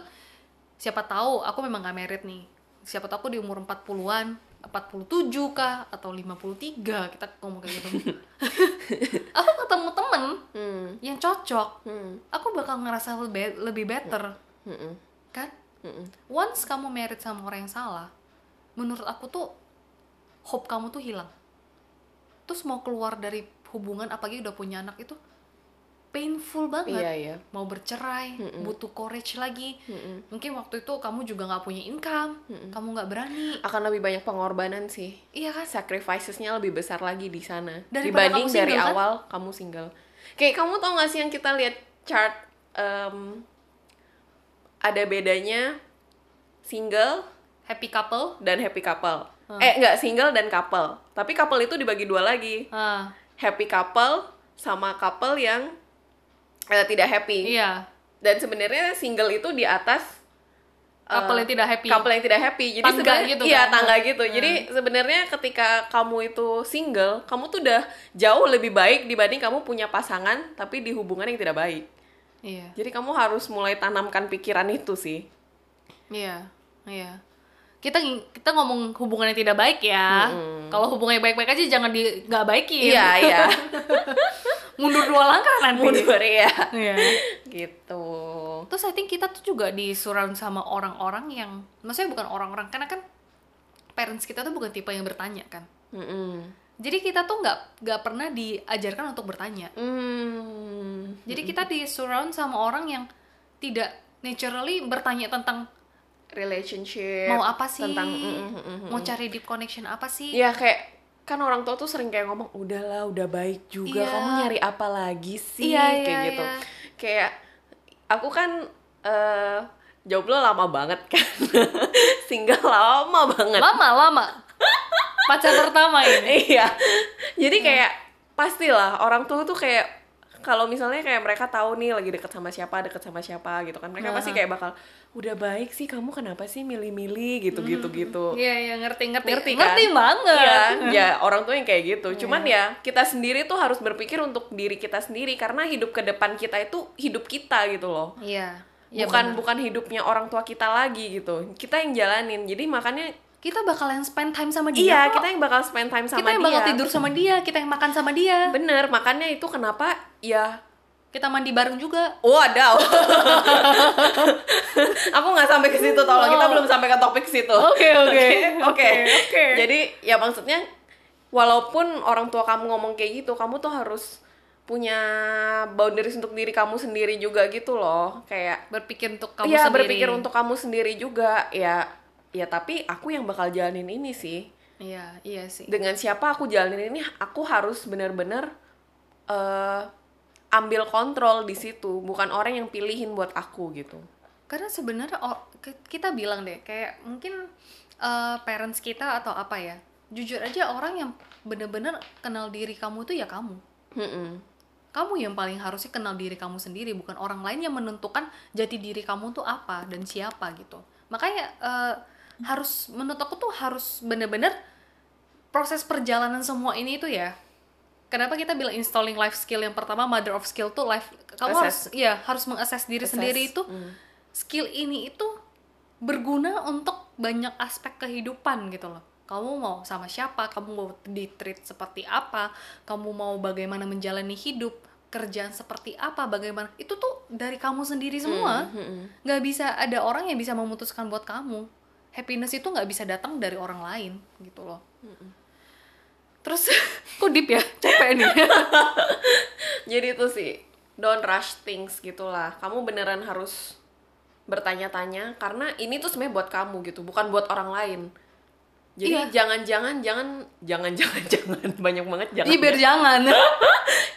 siapa tahu aku memang nggak merit nih. Siapa tahu aku di umur 40-an 47 kah atau 53 kita ngomong kayak gitu. Aku ketemu temen Hmm. yang cocok. Hmm. aku bakal ngerasa lebih lebih better. Mm, mm, kan? Mm, mm. once kamu married sama orang yang salah menurut aku tuh hope kamu tuh hilang. Terus mau keluar dari hubungan apalagi udah punya anak itu painful banget Iya iya. mau bercerai butuh courage lagi Mm-mm. mungkin waktu itu kamu juga nggak punya income kamu nggak berani Akan lebih banyak pengorbanan sih. iya kan Sacrificesnya lebih besar lagi di sana Daripada dibanding kamu dari single, kan? awal kamu single. Kayak kamu tau gak sih yang kita lihat chart em, ada bedanya single happy couple dan happy couple. Eh nggak single dan couple. Tapi couple itu dibagi dua lagi. ah Happy couple sama couple yang eh, tidak happy. iya. Dan sebenarnya single itu di atas couple eh, yang tidak happy. couple yang tidak happy. Jadi Tangga gitu iya kan? tangga gitu. Jadi sebenarnya ketika kamu itu single kamu tuh udah jauh lebih baik dibanding kamu punya pasangan tapi di hubungan yang tidak baik. Iya. Jadi kamu harus mulai tanamkan pikiran itu sih. Iya, iya. Kita kita ngomong hubungan yang tidak baik ya. Kalau hubungannya baik-baik aja jangan di nggak baikin. iya iya Mundur dua langkah nanti. mundur ya Iya. gitu Terus I think kita tuh juga di surround sama orang-orang yang maksudnya bukan orang-orang karena kan parents kita tuh bukan tipe yang bertanya kan. Mm-mm. Jadi kita tuh nggak nggak pernah diajarkan untuk bertanya. Hmm. Jadi kita di surround sama orang yang tidak naturally bertanya tentang relationship mau apa sih, tentang mm, mm, mm, mm. mau cari deep connection apa sih. ya kayak kan orang tua tuh sering kayak ngomong udahlah udah baik juga Iya. kamu nyari apa lagi sih Iya, kayak iya, gitu iya. kayak aku kan eh jomblo lama banget kan single lama banget Lama lama. Pacar pertama ini. iya jadi kayak pastilah orang tua tuh kayak kalau misalnya kayak mereka tahu nih lagi deket sama siapa deket sama siapa gitu kan mereka pasti kayak bakal udah baik sih kamu kenapa sih milih-milih gitu gitu gitu Iya iya ngerti ngerti ngerti kan? ngerti banget. Iya, ya orang tua yang kayak gitu. Cuman ya kita sendiri tuh harus berpikir untuk diri kita sendiri karena hidup ke depan kita itu hidup kita gitu loh. Iya. Iya, bukan bener. bukan hidupnya orang tua kita lagi gitu. Kita yang jalanin. Jadi makanya kita bakal yang spend time sama dia. iya, kok. kita yang bakal spend time sama kita yang dia. bakal tidur sama dia, kita yang makan sama dia. Bener, makanya itu kenapa ya Kita mandi bareng juga. Wadaw. Aku nggak sampai ke situ tolong. Kita Oh. belum sampai ke topik situ. Oke, oke. Oke. Oke. Jadi ya maksudnya walaupun orang tua kamu ngomong kayak gitu, kamu tuh harus punya boundaries untuk diri kamu sendiri juga gitu loh. Kayak Berpikir untuk kamu Iya, sendiri. berpikir untuk kamu sendiri juga. Ya ya tapi aku yang bakal jalanin ini sih. Iya, iya sih. Dengan siapa aku jalanin ini, aku harus benar-benar eh ambil kontrol di situ, bukan orang yang pilihin buat aku gitu. Karena sebenarnya oh, kita bilang deh kayak mungkin eh, parents kita atau apa ya. Jujur aja orang yang bener-bener kenal diri kamu tuh ya kamu. Mm-mm. Kamu yang paling harusnya kenal diri kamu sendiri, bukan orang lain yang menentukan jati diri kamu tuh apa dan siapa gitu. Makanya eh, harus menurut aku tuh harus bener-bener proses perjalanan semua ini itu ya. Kenapa kita bilang installing life skill yang pertama mother of skill tuh life kamu harus Assess. ya harus mengakses diri Assess. sendiri itu Mm. skill ini itu berguna untuk banyak aspek kehidupan gitu loh. Kamu mau sama siapa, kamu mau di treat seperti apa, kamu mau bagaimana menjalani hidup, kerjaan seperti apa, bagaimana itu tuh dari kamu sendiri semua. Mm-mm. Nggak bisa ada orang yang bisa memutuskan buat kamu. Happiness itu nggak bisa datang dari orang lain gitu loh. terus kok deep ya capek nih Jadi itu sih don't rush things gitulah. Kamu beneran harus bertanya-tanya karena ini tuh sebenarnya buat kamu gitu, bukan buat orang lain. Jadi Iya. jangan-jangan jangan jangan jangan jangan banyak banget jangan. Iya biar jangan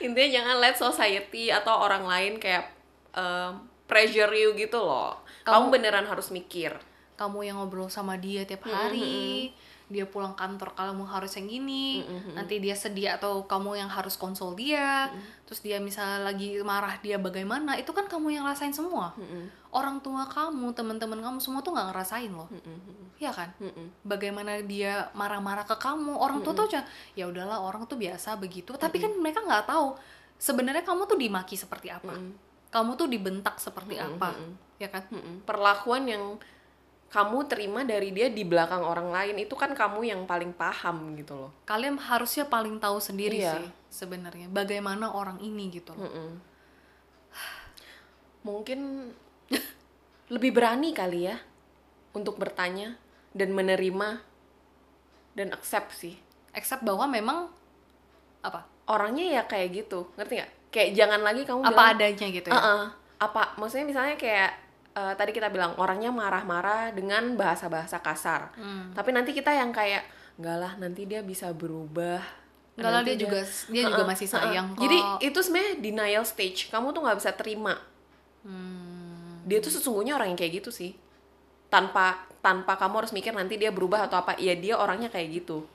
Intinya jangan let society atau orang lain kayak um, pressure you gitu loh. Kamu, Kamu- beneran harus mikir. Kamu yang ngobrol sama dia tiap hari dia pulang kantor kamu harus yang gini nanti dia sedih atau kamu yang harus konsol dia terus dia misalnya lagi marah dia bagaimana itu kan kamu yang rasain semua. Orang tua kamu teman-teman kamu semua tuh nggak ngerasain loh. Iya kan? Bagaimana dia marah-marah ke kamu orang tua tuh cuma ya udahlah orang tuh biasa begitu. Tapi kan mereka nggak tahu sebenarnya kamu tuh dimaki seperti apa. Kamu tuh dibentak seperti apa. Ya kan? Mm-mm. Perlakuan yang kamu terima dari dia di belakang orang lain itu kan kamu yang paling paham gitu loh. kalian harusnya paling tahu sendiri Iya. sih sebenarnya bagaimana orang ini gitu loh. Mm-mm. Mungkin lebih berani kali ya untuk bertanya dan menerima dan accept sih. Except bahwa memang apa Orangnya ya kayak gitu, ngerti nggak? Kayak jangan lagi kamu apa bilang, adanya gitu ya. "Uh-uh." apa maksudnya misalnya kayak eh, tadi kita bilang orangnya marah-marah dengan bahasa-bahasa kasar. Hmm. Tapi nanti kita yang kayak enggak lah nanti dia bisa berubah. Enggak lah dia juga dia juga Uh-uh, masih sayang kok. Jadi itu sebenarnya denial stage. Kamu tuh nggak bisa terima. Hmm. Dia tuh sesungguhnya orang yang kayak gitu sih. Tanpa tanpa kamu harus mikir nanti dia berubah atau apa. Ya dia orangnya kayak gitu.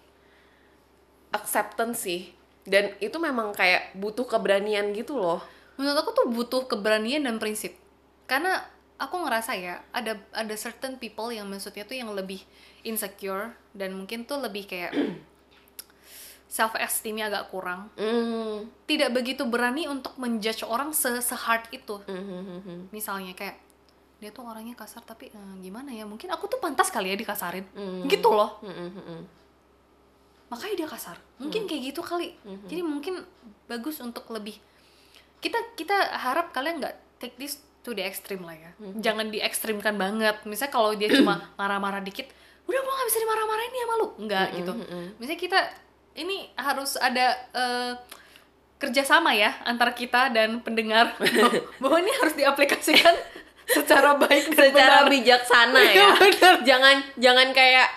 Acceptance sih. Dan itu memang kayak butuh keberanian gitu loh. menurut aku tuh butuh keberanian dan prinsip. Karena aku ngerasa ya ada ada certain people yang maksudnya tuh yang lebih insecure dan mungkin tuh lebih kayak self esteemnya agak kurang. Mm. Tidak begitu berani untuk menjudge orang se hard itu. Mhm. misalnya kayak dia tuh orangnya kasar tapi eh, gimana ya mungkin aku tuh pantas kali ya dikasarin Hmm. gitu loh Mhm. makanya dia kasar mungkin Hmm. kayak gitu kali jadi mungkin bagus untuk lebih kita kita harap kalian nggak take this to the extreme lah ya Hmm. jangan diekstrimkan banget misalnya kalau dia cuma marah-marah dikit udah gua nggak bisa dimarah-marahin ya malu nggak gitu misalnya kita ini harus ada eh, kerjasama ya antara kita dan pendengar bahwa ini harus diaplikasikan secara baik dan Secara benar. bijaksana Iya, ya. benar. jangan jangan kayak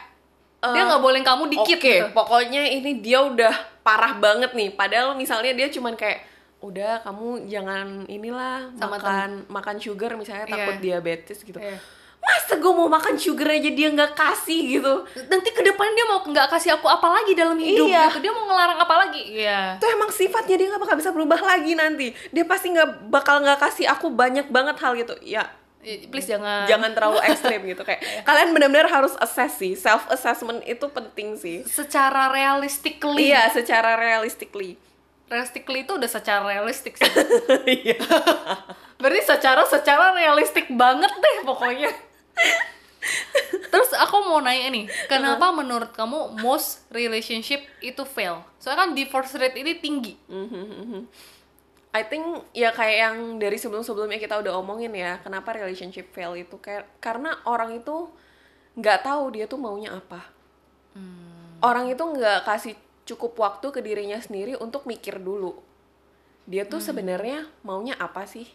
dia eh, nggak boleh kamu dikit Oke, gitu. pokoknya ini dia udah parah banget nih. Padahal misalnya dia cuman kayak udah kamu jangan inilah Sama makan makan sugar misalnya Iya. takut diabetes gitu. Iya. Masa gue mau makan sugar aja dia nggak kasih gitu. nanti ke depan dia mau nggak kasih aku apa lagi dalam hidup Iya. gitu dia mau ngelarang apa lagi iya Itu emang sifatnya dia nggak bakal bisa berubah lagi nanti. Dia pasti nggak bakal nggak kasih aku banyak banget hal gitu. Ya please jangan jangan terlalu ekstrim gitu kayak kalian benar-benar harus assess sih self assessment itu penting sih secara realistically iya secara realistically realistically itu udah secara realistik sih. Iya. Berarti secara secara realistik banget deh pokoknya. Terus aku mau nanya nih kenapa menurut kamu most relationship itu fail? Soalnya kan divorce rate ini tinggi. I think ya kayak yang dari sebelum-sebelumnya kita udah omongin ya kenapa relationship fail itu? Kayak karena orang itu nggak tahu dia tuh maunya apa. Orang itu nggak kasih cukup waktu ke dirinya sendiri untuk mikir dulu dia tuh sebenarnya maunya apa sih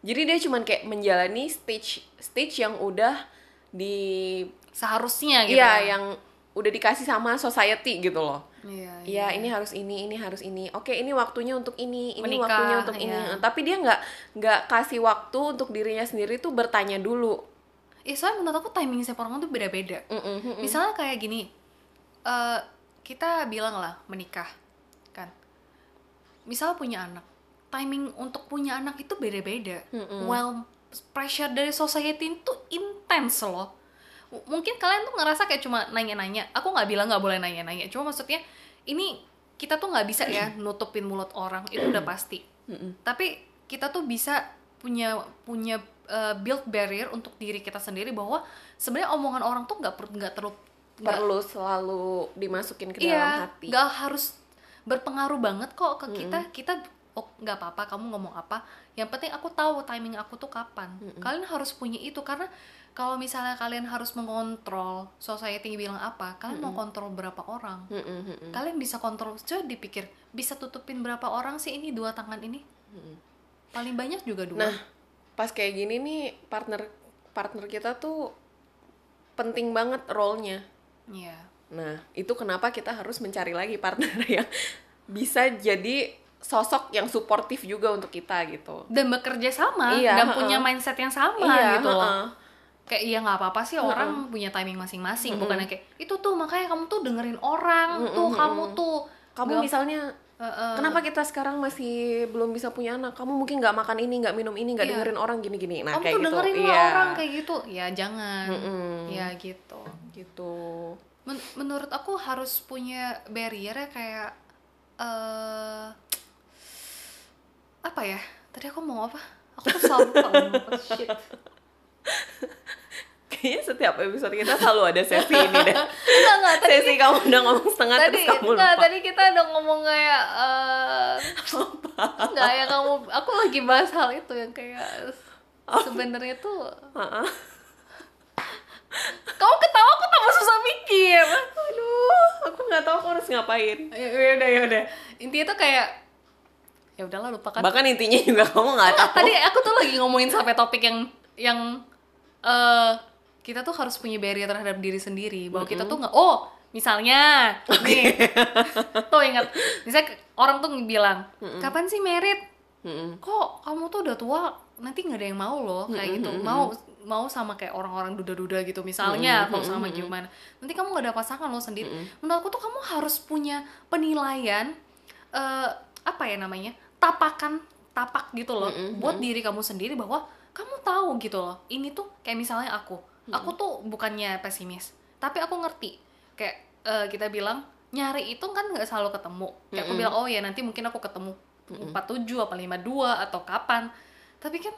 jadi dia cuman kayak menjalani stage stage yang udah di seharusnya gitu iya yang udah dikasih sama society gitu loh iya Iya, ini harus ini, ini harus ini. Oke, ini waktunya untuk ini, ini Menikah, waktunya untuk ini. iya. Tapi dia nggak nggak kasih waktu untuk dirinya sendiri tuh bertanya dulu. Eh, soalnya menurut aku timing setiap orang tuh beda-beda Mm-mm. misalnya kayak gini eh kita bilang lah menikah kan. Misal punya anak timing untuk punya anak itu beda-beda. Well pressure dari society itu intens loh. M- mungkin kalian tuh ngerasa kayak cuma nanya-nanya. Aku nggak bilang nggak boleh nanya-nanya. Cuma maksudnya ini kita tuh nggak bisa ya nutupin mulut orang itu udah pasti. Tapi kita tuh bisa punya punya uh, build barrier untuk diri kita sendiri bahwa sebenarnya omongan orang tuh nggak per- nggak terlalu nggak- Perlu selalu dimasukin ke dalam iya hati. nggak harus berpengaruh banget kok ke kita. Kita oh nggak apa-apa kamu ngomong apa. Yang penting aku tahu timing aku tuh kapan. Kalian harus punya itu karena kalau misalnya kalian harus mengontrol society bilang apa kalian mau kontrol berapa orang? Mm-mm, mm-mm. kalian bisa kontrol coba dipikir bisa tutupin berapa orang sih ini dua tangan ini? Paling banyak juga dua. Nah, pas kayak gini nih partner partner kita tuh penting banget role-nya. Iya. Nah, itu kenapa kita harus mencari lagi partner yang bisa jadi sosok yang suportif juga untuk kita gitu. dan bekerja sama Iya, dan ha-ha. punya mindset yang sama Iya, gitu loh ha-ha. kayak iya nggak apa-apa sih orang punya timing masing-masing bukannya kayak itu tuh makanya kamu tuh dengerin orang tuh kamu tuh Kamu nggak- misalnya Heeh. Kenapa kita sekarang masih belum bisa punya anak? Kamu mungkin nggak makan ini, nggak minum ini, nggak Iya. dengerin orang gini-gini. Nah, kamu kayak tuh gitu. dengerin iya. lah orang kayak gitu ya jangan Mm-mm. ya gitu gitu. Men- menurut aku harus punya barrier ya kayak eh apa ya tadi aku mau apa aku tuh apa shit Kayaknya setiap episode kita selalu ada sesi ini deh. enggak enggak tadi Sesi kamu udah ngomong setengah tadi terus kamu enggak lupa. tadi kita udah ngomong kayak eh enggak ya kamu aku lagi bahas hal itu yang kayak sebenarnya tuh Heeh. kamu ketawa aku tambah susah mikir Aduh, aku nggak tahu aku harus ngapain. ya ya udah ya udah intinya tuh kayak ya udahlah lupakan Bahkan intinya juga kamu nggak Enggak, tahu. tadi aku tuh lagi ngomongin sampai topik yang yang eh kita tuh harus punya barrier terhadap diri sendiri bahwa kita tuh nggak oh misalnya. Nih. Tuh ingat. Misalnya orang tuh bilang kapan sih merit? Kok kamu tuh udah tua nanti nggak ada yang mau loh. Kayak gitu. mau mau sama kayak orang-orang duda-duda gitu misalnya atau sama gimana. Nanti kamu nggak ada pasangan lo sendiri. Menurut aku tuh kamu harus punya penilaian eh apa ya namanya tapakan tapak gitu loh buat diri kamu sendiri bahwa kamu tahu gitu loh ini tuh kayak misalnya aku aku tuh bukannya pesimis tapi aku ngerti. Kayak eh, kita bilang nyari itu kan nggak selalu ketemu. Kayak aku bilang oh ya nanti mungkin aku ketemu 47 apa 52 atau kapan. Tapi kan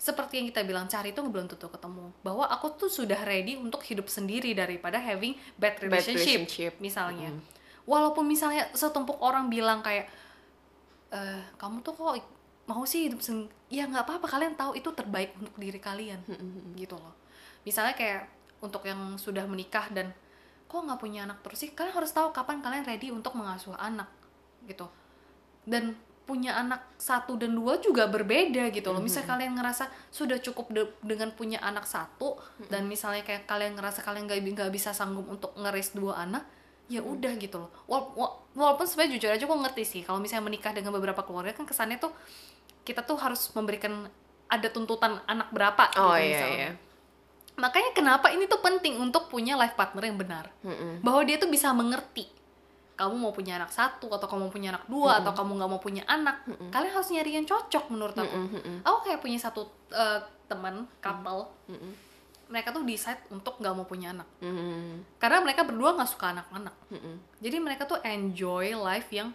seperti yang kita bilang cari itu belum tentu ketemu. Bahwa aku tuh sudah ready untuk hidup sendiri daripada having bad Bad relationship, relationship. misalnya. Walaupun misalnya setumpuk orang bilang kayak eh kamu tuh kok mau sih hidup sen ya nggak apa-apa kalian tahu itu terbaik untuk diri kalian. Gitu loh misalnya kayak untuk yang sudah menikah dan kok nggak punya anak terus sih? Kalian harus tahu kapan kalian ready untuk mengasuh anak gitu. Dan punya anak satu dan dua juga berbeda gitu loh. Misalnya kalian ngerasa sudah cukup de- dengan punya anak satu dan misalnya kayak kalian ngerasa kalian nggak nggak bisa sanggup untuk ngeris dua anak ya udah gitu loh. Wal- wa- walaupun sebenarnya jujur aja aku ngerti sih kalau misalnya menikah dengan beberapa keluarga kan kesannya tuh kita tuh harus memberikan ada tuntutan anak berapa Oh gitu iya misalnya. iya. Makanya kenapa ini tuh penting untuk punya life partner yang benar. Mm-mm. bahwa dia tuh bisa mengerti kamu mau punya anak satu atau kamu mau punya anak dua atau kamu nggak mau punya anak kalian harus nyari yang cocok menurut aku. Mm-mm. aku kayak punya satu eh, teman couple. Mm-mm. mereka tuh decide untuk nggak mau punya anak. Mm-mm. karena mereka berdua nggak suka anak-anak. Mm-mm. jadi mereka tuh enjoy life yang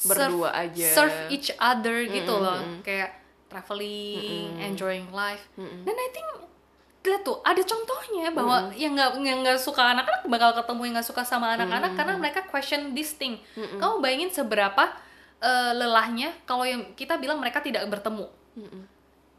Berdua aja. serve each other gitu loh. kayak traveling enjoying life. Dan I think lihat tuh ada contohnya bahwa yang nggak yang nggak suka anak-anak bakal ketemu yang nggak suka sama anak-anak karena mereka question this thing. Kamu bayangin seberapa eh, lelahnya kalau yang kita bilang mereka tidak bertemu.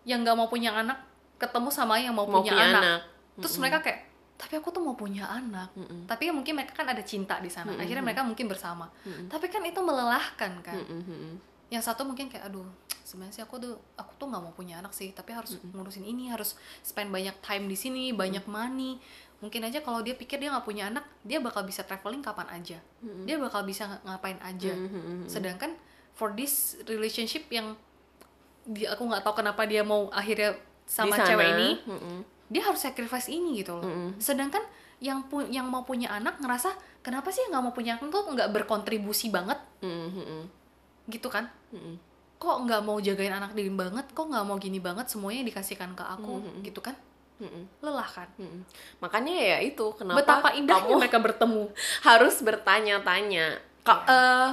Yang nggak mau punya anak ketemu sama yang mau, Mau punya, punya anak, anak. terus mereka kayak tapi aku tuh mau punya anak. Tapi ya mungkin mereka kan ada cinta di sana. Akhirnya mereka mungkin bersama. Tapi kan itu melelahkan kan. Mm-mm. Yang satu mungkin kayak aduh sebenarnya sih aku tuh aku tuh nggak mau punya anak sih tapi harus ngurusin ini harus spend banyak time di sini banyak money. Mungkin aja kalau dia pikir dia nggak punya anak dia bakal bisa traveling kapan aja. Dia bakal bisa ng- ngapain aja. Sedangkan for this relationship yang dia aku nggak tahu kenapa dia mau akhirnya sama cewek ini Mm-mm. dia harus sacrifice ini gitu loh. Sedangkan yang pu- yang mau punya anak ngerasa kenapa sih nggak mau punya? Anak tuh nggak berkontribusi banget? Mm-mm. Gitu kan Mm-mm. kok nggak mau jagain anak dia banget kok nggak mau gini banget semuanya dikasihkan ke aku gitu kan Mm-mm. lelah kan Mm-mm. Makanya ya itu kenapa betapa indahnya kamu mereka bertemu harus bertanya-tanya. Ka- eh,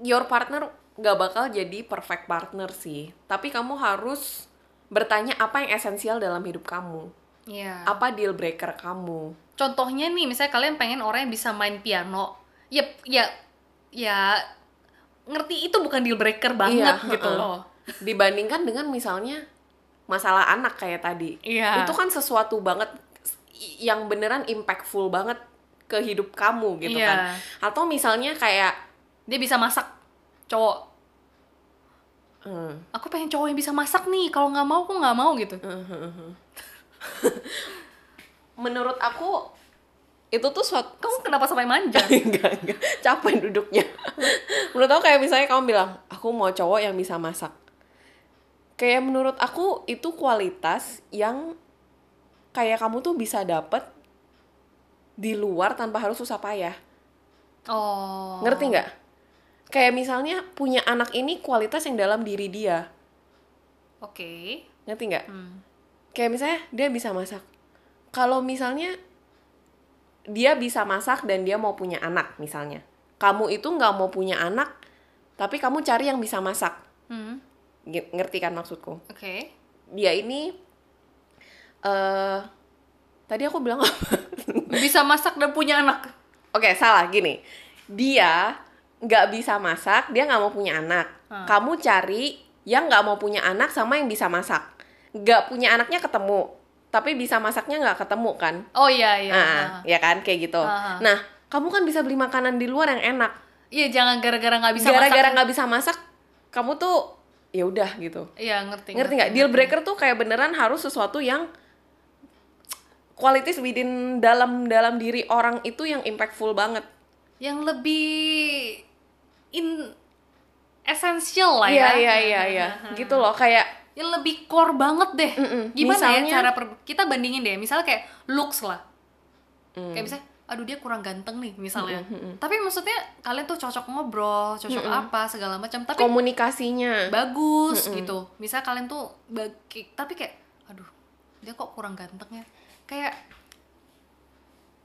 your partner nggak bakal jadi perfect partner sih, tapi kamu harus bertanya apa yang esensial dalam hidup kamu, Iya. apa deal breaker kamu. contohnya nih misalnya kalian pengen orang yang bisa main piano ya ya ya ngerti itu bukan deal breaker banget Iya, gitu heeh. loh. Dibandingkan dengan misalnya masalah anak kayak tadi. Iya. itu kan sesuatu banget yang beneran impactful banget ke hidup kamu gitu Iya. kan. Atau misalnya kayak dia bisa masak cowok. Hmm, aku pengen cowok yang bisa masak nih kalau nggak mau aku nggak mau gitu. Menurut aku itu tuh suatu kamu kenapa sampai manja? Enggak enggak. Capek duduknya. Menurut aku kayak misalnya kamu bilang aku mau cowok yang bisa masak. Kayak menurut aku itu kualitas yang kayak kamu tuh bisa dapet di luar tanpa harus susah payah. Oh. Ngerti nggak? Kayak misalnya punya anak ini kualitas yang dalam diri dia. Oke. Ngerti nggak? Hmm. kayak misalnya dia bisa masak. Kalau misalnya dia bisa masak dan dia mau punya anak misalnya. Kamu itu nggak mau punya anak tapi kamu cari yang bisa masak. Hmm. Nge- ngerti kan maksudku? Oke. Dia ini eh tadi aku bilang apa? Bisa masak dan punya anak. Oke salah gini. Dia nggak bisa masak dia nggak mau punya anak. Hmm. kamu cari yang nggak mau punya anak sama yang bisa masak. Nggak punya anaknya ketemu tapi bisa masaknya nggak ketemu kan oh iya iya Ah, Ah. ya kan kayak gitu. Ah. Nah, kamu kan bisa beli makanan di luar yang enak. iya jangan gara-gara nggak bisa Gara-gara nggak bisa masak, kamu tuh ya udah gitu. iya ngerti Ngerti nggak? Deal breaker tuh kayak beneran harus sesuatu yang qualities within dalam dalam diri orang itu yang impactful banget. yang lebih in esensial lah Iya ya iya iya iya. Gitu loh kayak yang lebih core banget deh. Mm-mm. gimana Misalnya- ya cara per- kita bandingin deh. Misalnya kayak looks lah. Mm. kayak misalnya aduh dia kurang ganteng nih misalnya. Tapi maksudnya kalian tuh cocok ngobrol cocok apa segala macam. Tapi komunikasinya. bagus gitu. Misal kalian tuh bagi tapi kayak aduh dia kok kurang ganteng ya? Kayak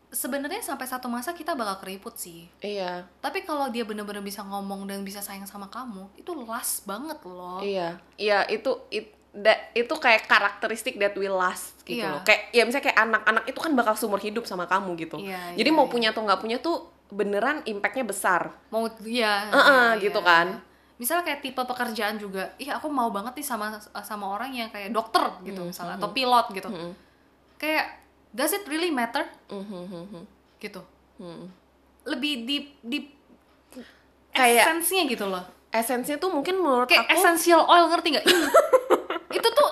sebenarnya sampai satu masa kita bakal keriput sih Iya, tapi kalau dia bener-bener bisa ngomong dan bisa sayang sama kamu itu last banget loh iya. Iya, itu it, that- itu kayak karakteristik that will last gitu Iya. loh. Kayak ya misalnya kayak anak-anak itu kan bakal seumur hidup sama kamu gitu. Iya, Jadi iya, mau iya. punya atau nggak punya tuh beneran impactnya besar. mau iya Heeh, iya, gitu iya. kan. misalnya kayak tipe pekerjaan juga ih aku mau banget nih sama sama orang yang kayak dokter gitu Hmm, misalnya atau pilot gitu Mm-mm. kayak does it really matter Mhm, gitu mhm. lebih di di Kayak- esensinya gitu loh Esensinya tuh mungkin menurut kayak aku essential oil ngerti nggak itu tuh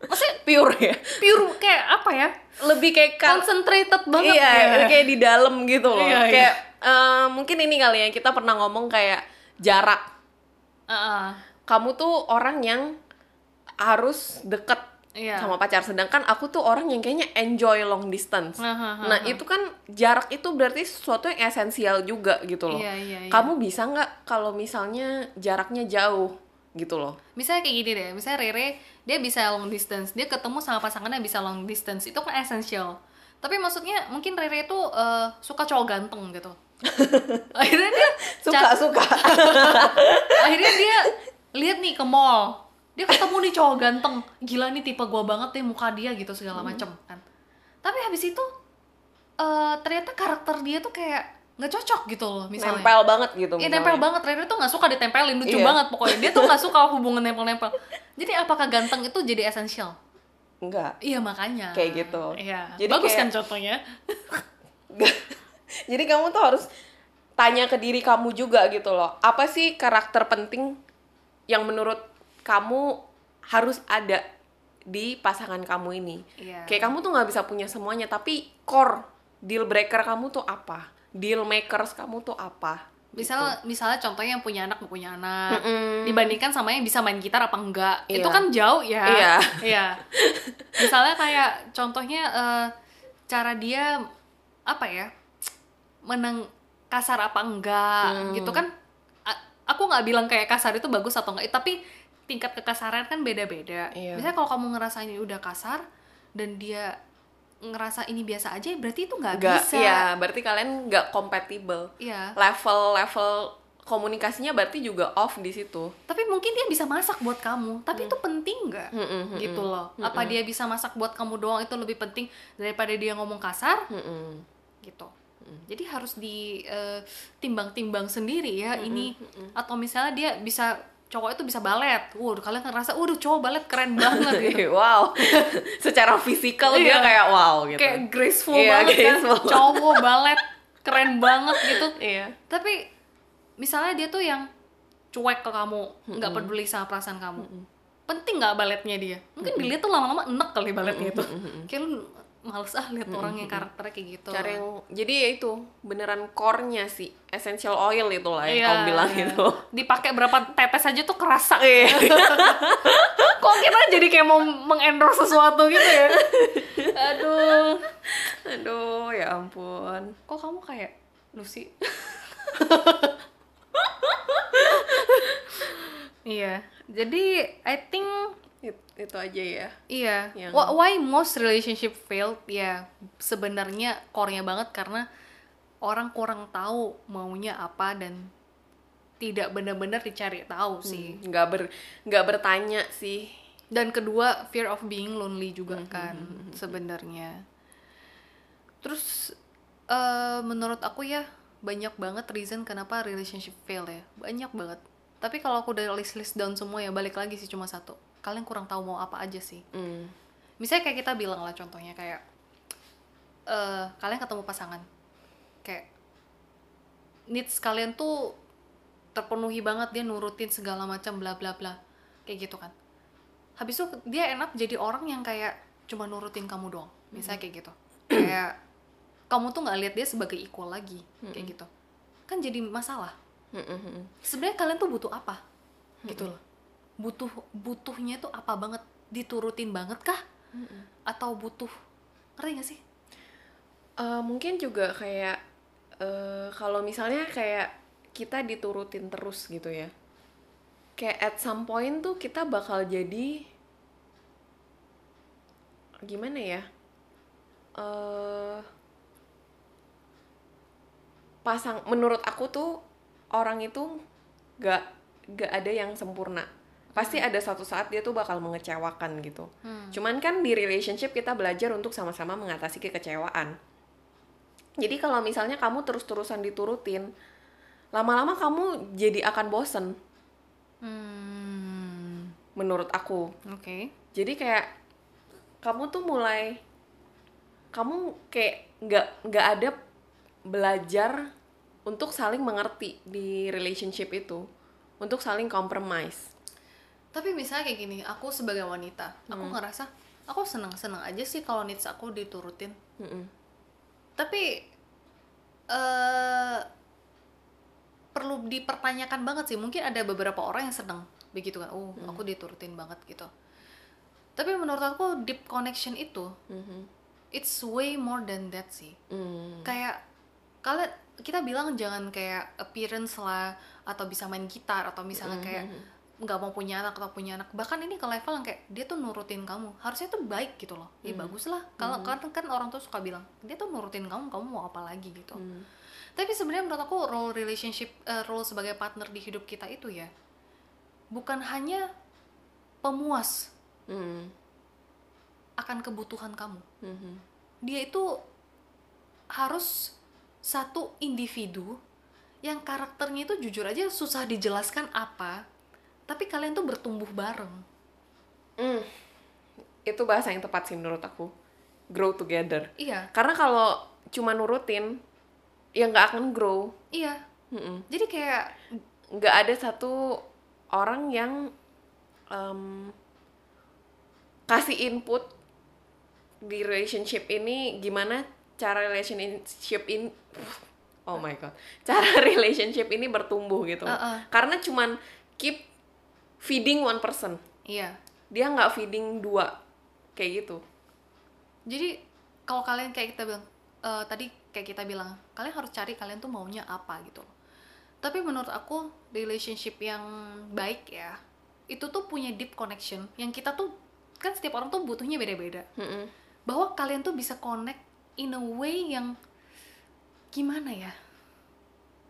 maksudnya pure ya. pure kayak apa ya Lebih kayak kan concentrated banget iya, ya. kayak di dalam gitu loh. Iya, iya. kayak eh, mungkin ini kali ya kita pernah ngomong kayak jarak. Heeh. Kamu tuh orang yang harus deket iya sama pacar sedangkan aku tuh orang yang kayaknya enjoy long distance. Nah, ha, ha, Nah, ha. itu kan jarak itu berarti sesuatu yang esensial juga gitu loh. Iya, iya, iya. Kamu bisa nggak kalau misalnya jaraknya jauh gitu loh. misalnya kayak gini deh misalnya Rere dia bisa long distance dia ketemu sama pasangannya bisa long distance itu kan essential tapi maksudnya mungkin Rere itu eh, suka cowok ganteng gitu akhirnya dia Suka, suka. akhirnya dia lihat nih ke mall dia ketemu nih cowok ganteng gila nih tipe gua banget deh muka dia gitu segala Hmm. macem kan tapi habis itu eh, ternyata karakter dia tuh kayak nggak cocok gitu loh misalnya Nempel banget gitu Iya nempel banget, Rere tuh gak suka ditempelin, lucu Iya. banget pokoknya Dia tuh gak suka hubungan nempel-nempel Jadi apakah ganteng itu jadi esensial? Enggak. Iya makanya Kayak gitu. Iya, Jadi bagus kayak- kan contohnya Jadi kamu tuh harus tanya ke diri kamu juga gitu loh. Apa sih karakter penting yang menurut kamu harus ada di pasangan kamu ini? Iya. Kayak kamu tuh nggak bisa punya semuanya, tapi core deal breaker kamu tuh apa? Deal makers kamu tuh apa? Misal, Misalnya contohnya yang punya anak punya anak Mm-mm. Dibandingkan sama yang bisa main gitar apa enggak Iya. Itu kan jauh ya Iya. Iya. Misalnya kayak contohnya eh, Cara dia Apa ya Meneng kasar apa enggak Hmm. Gitu kan A- Aku nggak bilang kayak kasar itu bagus atau enggak Tapi tingkat kekasaran kan beda-beda Iya. Misalnya kalau kamu ngerasa ini udah kasar Dan dia ngerasa ini biasa aja berarti itu nggak bisa iya, berarti kalian nggak compatible. Iya. Level level komunikasinya berarti juga off di situ. tapi mungkin dia bisa masak buat kamu tapi itu penting nggak Mm-mm, mm-mm. gitu loh apa dia bisa masak buat kamu doang itu lebih penting daripada dia ngomong kasar Mm-mm. gitu jadi harus ditimbang-timbang sendiri ya ini atau misalnya dia bisa cowok itu bisa balet. Waduh kalian ngerasa waduh cowok balet keren banget. Gitu wow. Secara fisikal dia Iya. kayak wow gitu. Kayak graceful Iya, banget graceful. kan cowok balet keren banget gitu. Iya. Tapi misalnya dia tuh yang cuek ke kamu nggak peduli sama perasaan kamu. Penting nggak baletnya dia? Mungkin dilihat tuh lama-lama enek kali baletnya itu. Kayak lu males ah lihat orang yang karakternya kayak gitu. Cara yang jadi ya itu beneran core-nya sih essential oil itu lah yang Iya, kamu bilang iya. itu. Dipakai berapa tetes aja tuh kerasa. Iya. kok kita jadi kayak mau mengendorse sesuatu gitu ya? Aduh. Aduh ya ampun. Kok kamu kayak Lucy? Iya jadi I think It- itu aja ya. Iya. Yang- Wh- why most relationship failed ya sebenarnya core-nya banget karena orang kurang tahu maunya apa dan tidak benar-benar dicari tahu sih. nggak ber nggak bertanya sih. Dan kedua fear of being lonely juga kan sebenarnya. Terus eh, menurut aku ya banyak banget reason kenapa relationship fail ya. Banyak banget. Tapi kalau aku udah list list down semua ya balik lagi sih cuma satu kalian kurang tahu mau apa aja sih. Hmm. misalnya kayak kita bilang lah contohnya kayak eh kalian ketemu pasangan. Kayak needs kalian tuh terpenuhi banget dia nurutin segala macam bla bla bla. Kayak gitu kan. Habis itu dia enak jadi orang yang kayak cuma nurutin kamu doang. Misalnya kayak gitu. Kayak kamu tuh nggak lihat dia sebagai equal lagi. Kayak gitu. Kan jadi masalah. Hmm, sebenarnya kalian tuh butuh apa? Gitu loh butuh butuhnya tuh apa banget? Diturutin banget kah? Atau butuh ngerti gak sih? Eh, mungkin juga kayak eh, kalau misalnya kayak kita diturutin terus gitu ya. Kayak at some point tuh kita bakal jadi gimana ya? Eh pasang menurut aku tuh orang itu gak gak ada yang sempurna pasti ada suatu saat dia tuh bakal mengecewakan gitu. Cuman kan di relationship kita belajar untuk sama-sama mengatasi kekecewaan. Jadi kalau misalnya kamu terus-terusan diturutin lama-lama kamu jadi akan bosen. Hmm. Menurut aku. Oke. Jadi kayak kamu tuh mulai kamu kayak nggak nggak ada belajar untuk saling mengerti di relationship itu. Untuk saling compromise tapi misalnya kayak gini aku sebagai wanita aku Hmm. ngerasa aku seneng seneng aja sih kalau needs aku diturutin Mm-mm. tapi eh perlu dipertanyakan banget sih mungkin ada beberapa orang yang seneng begitu kan oh aku diturutin banget gitu tapi menurut aku deep connection itu Mhm. it's way more than that sih Mm. kayak kalian kita bilang jangan kayak appearance lah atau bisa main gitar atau misalnya kayak nggak mau punya anak atau punya anak. Bahkan ini ke level yang kayak dia tuh nurutin kamu. Harusnya tuh baik gitu loh. Ya bagus lah. Kalau kan kan orang tuh suka bilang dia tuh nurutin kamu kamu mau apa lagi? gitu. Tapi sebenarnya menurut aku role relationship eh, role sebagai partner di hidup kita itu ya bukan hanya pemuas Mm. akan kebutuhan kamu. Mhm. dia itu harus satu individu yang karakternya itu jujur aja susah dijelaskan apa tapi kalian tuh bertumbuh bareng. Mm. itu bahasa yang tepat sih menurut aku. Grow together. Iya. Karena kalau cuma nurutin ya nggak akan grow. Iya. Mm-mm. jadi kayak nggak ada satu orang yang em, kasih input di relationship ini gimana cara relationship ini oh my god. Cara relationship ini bertumbuh gitu. Uh-uh. karena cuman keep feeding one person. Iya. Dia nggak feeding dua. Kayak gitu. Jadi kalau kalian kayak kita bilang eh, tadi kayak kita bilang kalian harus cari kalian tuh maunya apa gitu. Tapi menurut aku relationship yang baik ya itu tuh punya deep connection. Yang kita tuh kan setiap orang tuh butuhnya beda-beda. Mm-mm. bahwa kalian tuh bisa connect in a way yang gimana ya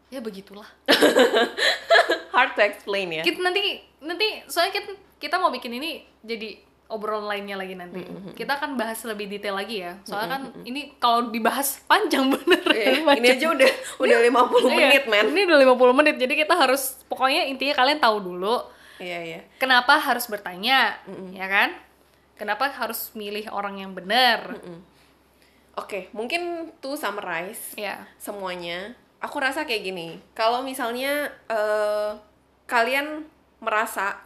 ya begitulah hard to explain ya kita nanti nanti soalnya kita kita mau bikin ini jadi obrolan lainnya lagi nanti kita akan bahas lebih detail lagi ya soalnya kan ini kalau dibahas panjang bener Iya, Panjang. ini aja udah udah 50 Iya, menit men ini udah 50 menit jadi kita harus pokoknya intinya kalian tahu dulu Iya, iya. Kenapa harus bertanya, ya kan? Kenapa harus milih orang yang benar? Oke, mungkin tuh summarize Ya. semuanya. Aku rasa kayak gini. Kalau misalnya eh, kalian merasa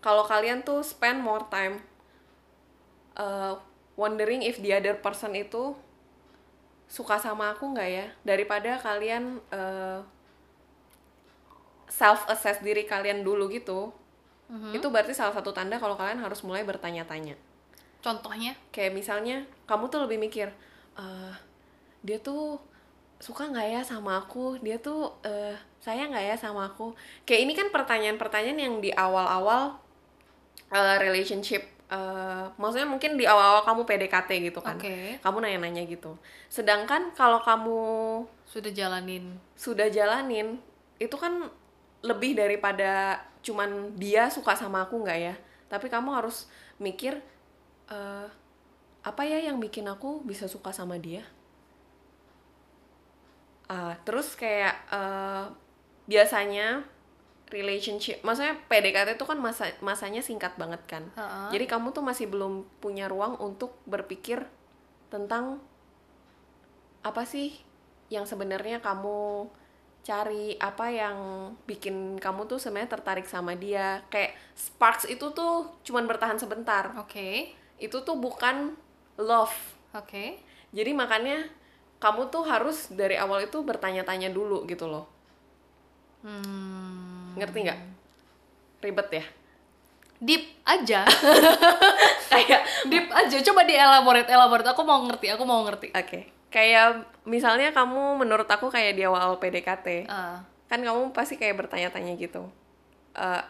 kalau kalian tuh spend more time eh, wondering if the other person itu suka sama aku nggak ya daripada kalian eh, self assess diri kalian dulu gitu itu berarti salah satu tanda kalau kalian harus mulai bertanya-tanya Contohnya? kayak misalnya kamu tuh lebih mikir eh dia tuh suka nggak ya sama aku? Dia tuh eh sayang nggak ya sama aku? Kayak ini kan pertanyaan-pertanyaan yang di awal-awal eh, relationship eh, maksudnya mungkin di awal-awal kamu PDKT gitu kan. Oke. kamu nanya-nanya gitu. Sedangkan kalau kamu Sudah jalanin. sudah jalanin itu kan lebih daripada cuman dia suka sama aku nggak ya? Tapi kamu harus mikir eh, apa ya yang bikin aku bisa suka sama dia Ah, terus kayak eh, biasanya relationship maksudnya PDKT itu kan masa masanya singkat banget kan Ha-ha. jadi kamu tuh masih belum punya ruang untuk berpikir tentang apa sih yang sebenarnya kamu cari apa yang bikin kamu tuh sebenarnya tertarik sama dia kayak sparks itu tuh cuman bertahan sebentar Oke. itu tuh bukan love Oke. jadi makanya kamu tuh harus dari awal itu bertanya-tanya dulu gitu loh Hmm. ngerti nggak ribet ya Deep aja. kayak Deep aja. Coba di elaborate, elaborate. Aku mau ngerti, aku mau ngerti. oke kayak misalnya kamu menurut aku kayak di awal PDKT Ah, kan kamu pasti kayak bertanya-tanya gitu Eh,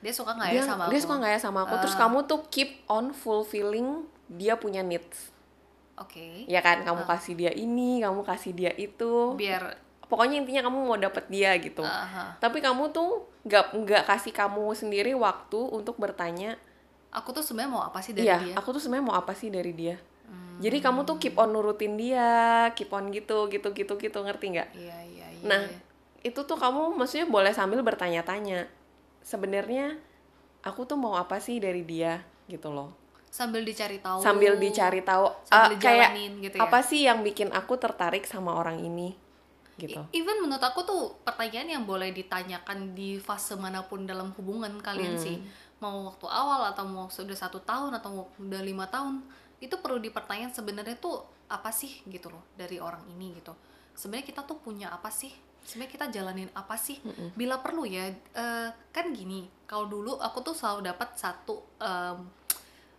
dia suka nggak dia ya sama dia aku? suka nggak ya sama aku terus Ah. kamu tuh keep on fulfilling dia punya needs Oke. ya kan kamu kasih dia ini kamu kasih dia itu Biar pokoknya intinya kamu mau dapet dia gitu aha. tapi kamu tuh nggak nggak kasih kamu sendiri waktu untuk bertanya aku tuh sebenarnya mau apa sih dari iya dia? Hmm. aku tuh sebenarnya mau apa sih dari dia jadi kamu tuh keep on nurutin dia keep on gitu gitu gitu gitu ngerti nggak Iya, iya, iya. nah itu tuh kamu maksudnya boleh sambil bertanya-tanya sebenarnya aku tuh mau apa sih dari dia gitu loh sambil dicari tahu. sambil dicari tahu Sambil ah, kayak gitu ya. apa sih yang bikin aku tertarik sama orang ini? Gitu. Even menurut aku tuh pertanyaan yang boleh ditanyakan di fase mana pun dalam hubungan kalian Hmm. sih mau waktu awal atau mau sudah satu tahun atau mau udah lima tahun itu perlu dipertanyakan sebenarnya tuh apa sih gitu loh dari orang ini gitu. Sebenarnya kita tuh punya apa sih? Sebenarnya kita jalanin apa sih? Bila perlu ya eh, kan gini kalau dulu aku tuh selalu dapat satu em,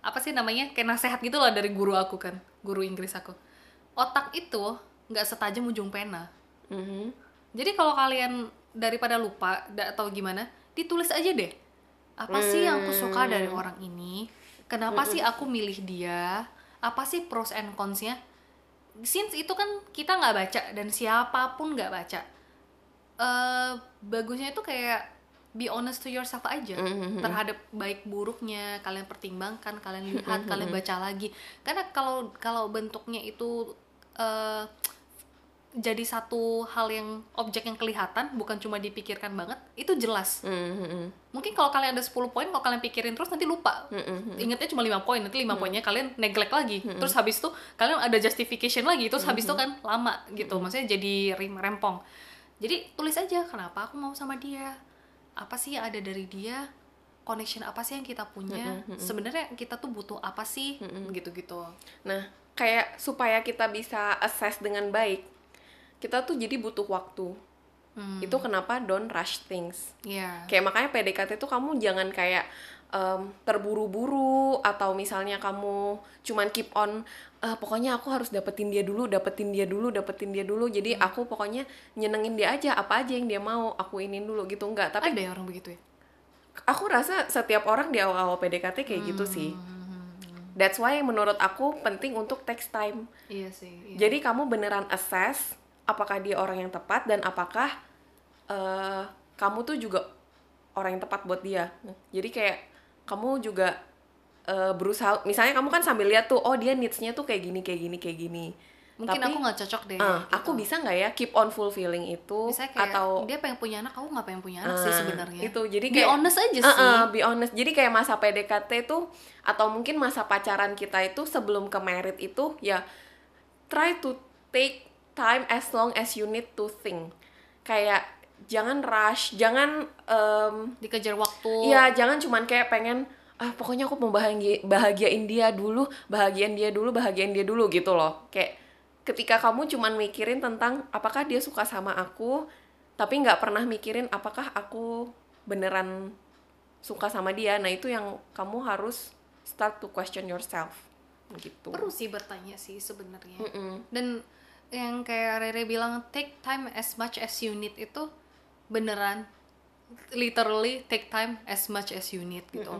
apa sih namanya kayak nasehat gitu loh dari guru aku kan guru Inggris aku otak itu nggak setajam ujung pena Mhm. jadi kalau kalian daripada lupa atau gimana, ditulis aja deh. Apa sih yang aku suka dari orang ini? Kenapa sih aku milih dia? Apa sih pros and cons-nya? Since itu kan kita nggak baca dan siapa pun nggak baca. eh bagusnya itu kayak be honest to yourself aja. Terhadap baik buruknya kalian pertimbangkan kalian lihat kalian baca lagi. Karena kalau kalau bentuknya itu eh jadi satu hal yang objek yang kelihatan bukan cuma dipikirkan banget itu jelas. Mhm. mungkin kalau kalian ada 10 poin kalau kalian pikirin terus nanti lupa. Mhm. ingatnya cuma lima poin nanti lima poinnya kalian neglect lagi. Terus habis itu kalian ada justification lagi terus habis itu kan lama gitu. Maksudnya jadi rem- rempong. Jadi tulis aja kenapa aku mau sama dia apa sih yang ada dari dia connection apa sih yang kita punya sebenarnya kita tuh butuh apa sih gitu-gitu Nah, kayak supaya kita bisa assess dengan baik, kita tuh jadi butuh waktu. Hmm. Itu kenapa don't rush things. Iya. Kayak makanya PDKT tuh kamu jangan kayak em, terburu-buru atau misalnya kamu cuman keep on "Eh, pokoknya aku harus dapetin dia dulu, dapetin dia dulu, dapetin dia dulu. Jadi Hmm. aku pokoknya nyenengin dia aja apa aja yang dia mau, aku inin dulu gitu enggak. Tapi ada ya orang begitu ya aku rasa setiap orang di awal-awal PDKT kayak gitu sih. That's why menurut aku penting untuk text time. iya sih iya. Jadi kamu beneran assess apakah dia orang yang tepat dan apakah eh, kamu tuh juga orang yang tepat buat dia. Jadi kayak kamu juga eh, berusaha, misalnya kamu kan sambil lihat tuh, oh dia needs-nya tuh kayak gini, kayak gini, kayak gini. mungkin Tapi, aku nggak cocok deh eh, gitu. aku bisa nggak ya keep on fulfilling itu Misalnya kayak atau dia pengen punya anak aku nggak pengen punya anak sih Ah, sebenarnya itu jadi be kayak honest aja Uh-uh, sih be honest jadi kayak masa PDKT itu atau mungkin masa pacaran kita itu sebelum ke married itu ya try to take time as long as you need to think kayak jangan rush jangan em, dikejar waktu Iya, jangan cuman kayak pengen ah pokoknya aku mau bahagia bahagiain dia dulu, bahagiain dia dulu, bahagiain dia dulu gitu loh. Kayak ketika kamu cuman mikirin tentang apakah dia suka sama aku, tapi nggak pernah mikirin apakah aku beneran suka sama dia. Nah, itu yang kamu harus start to question yourself gitu. perlu sih bertanya sih sebenarnya Mm-mm. dan yang kayak Rere bilang take time as much as you need itu beneran literally take time as much as you need gitu.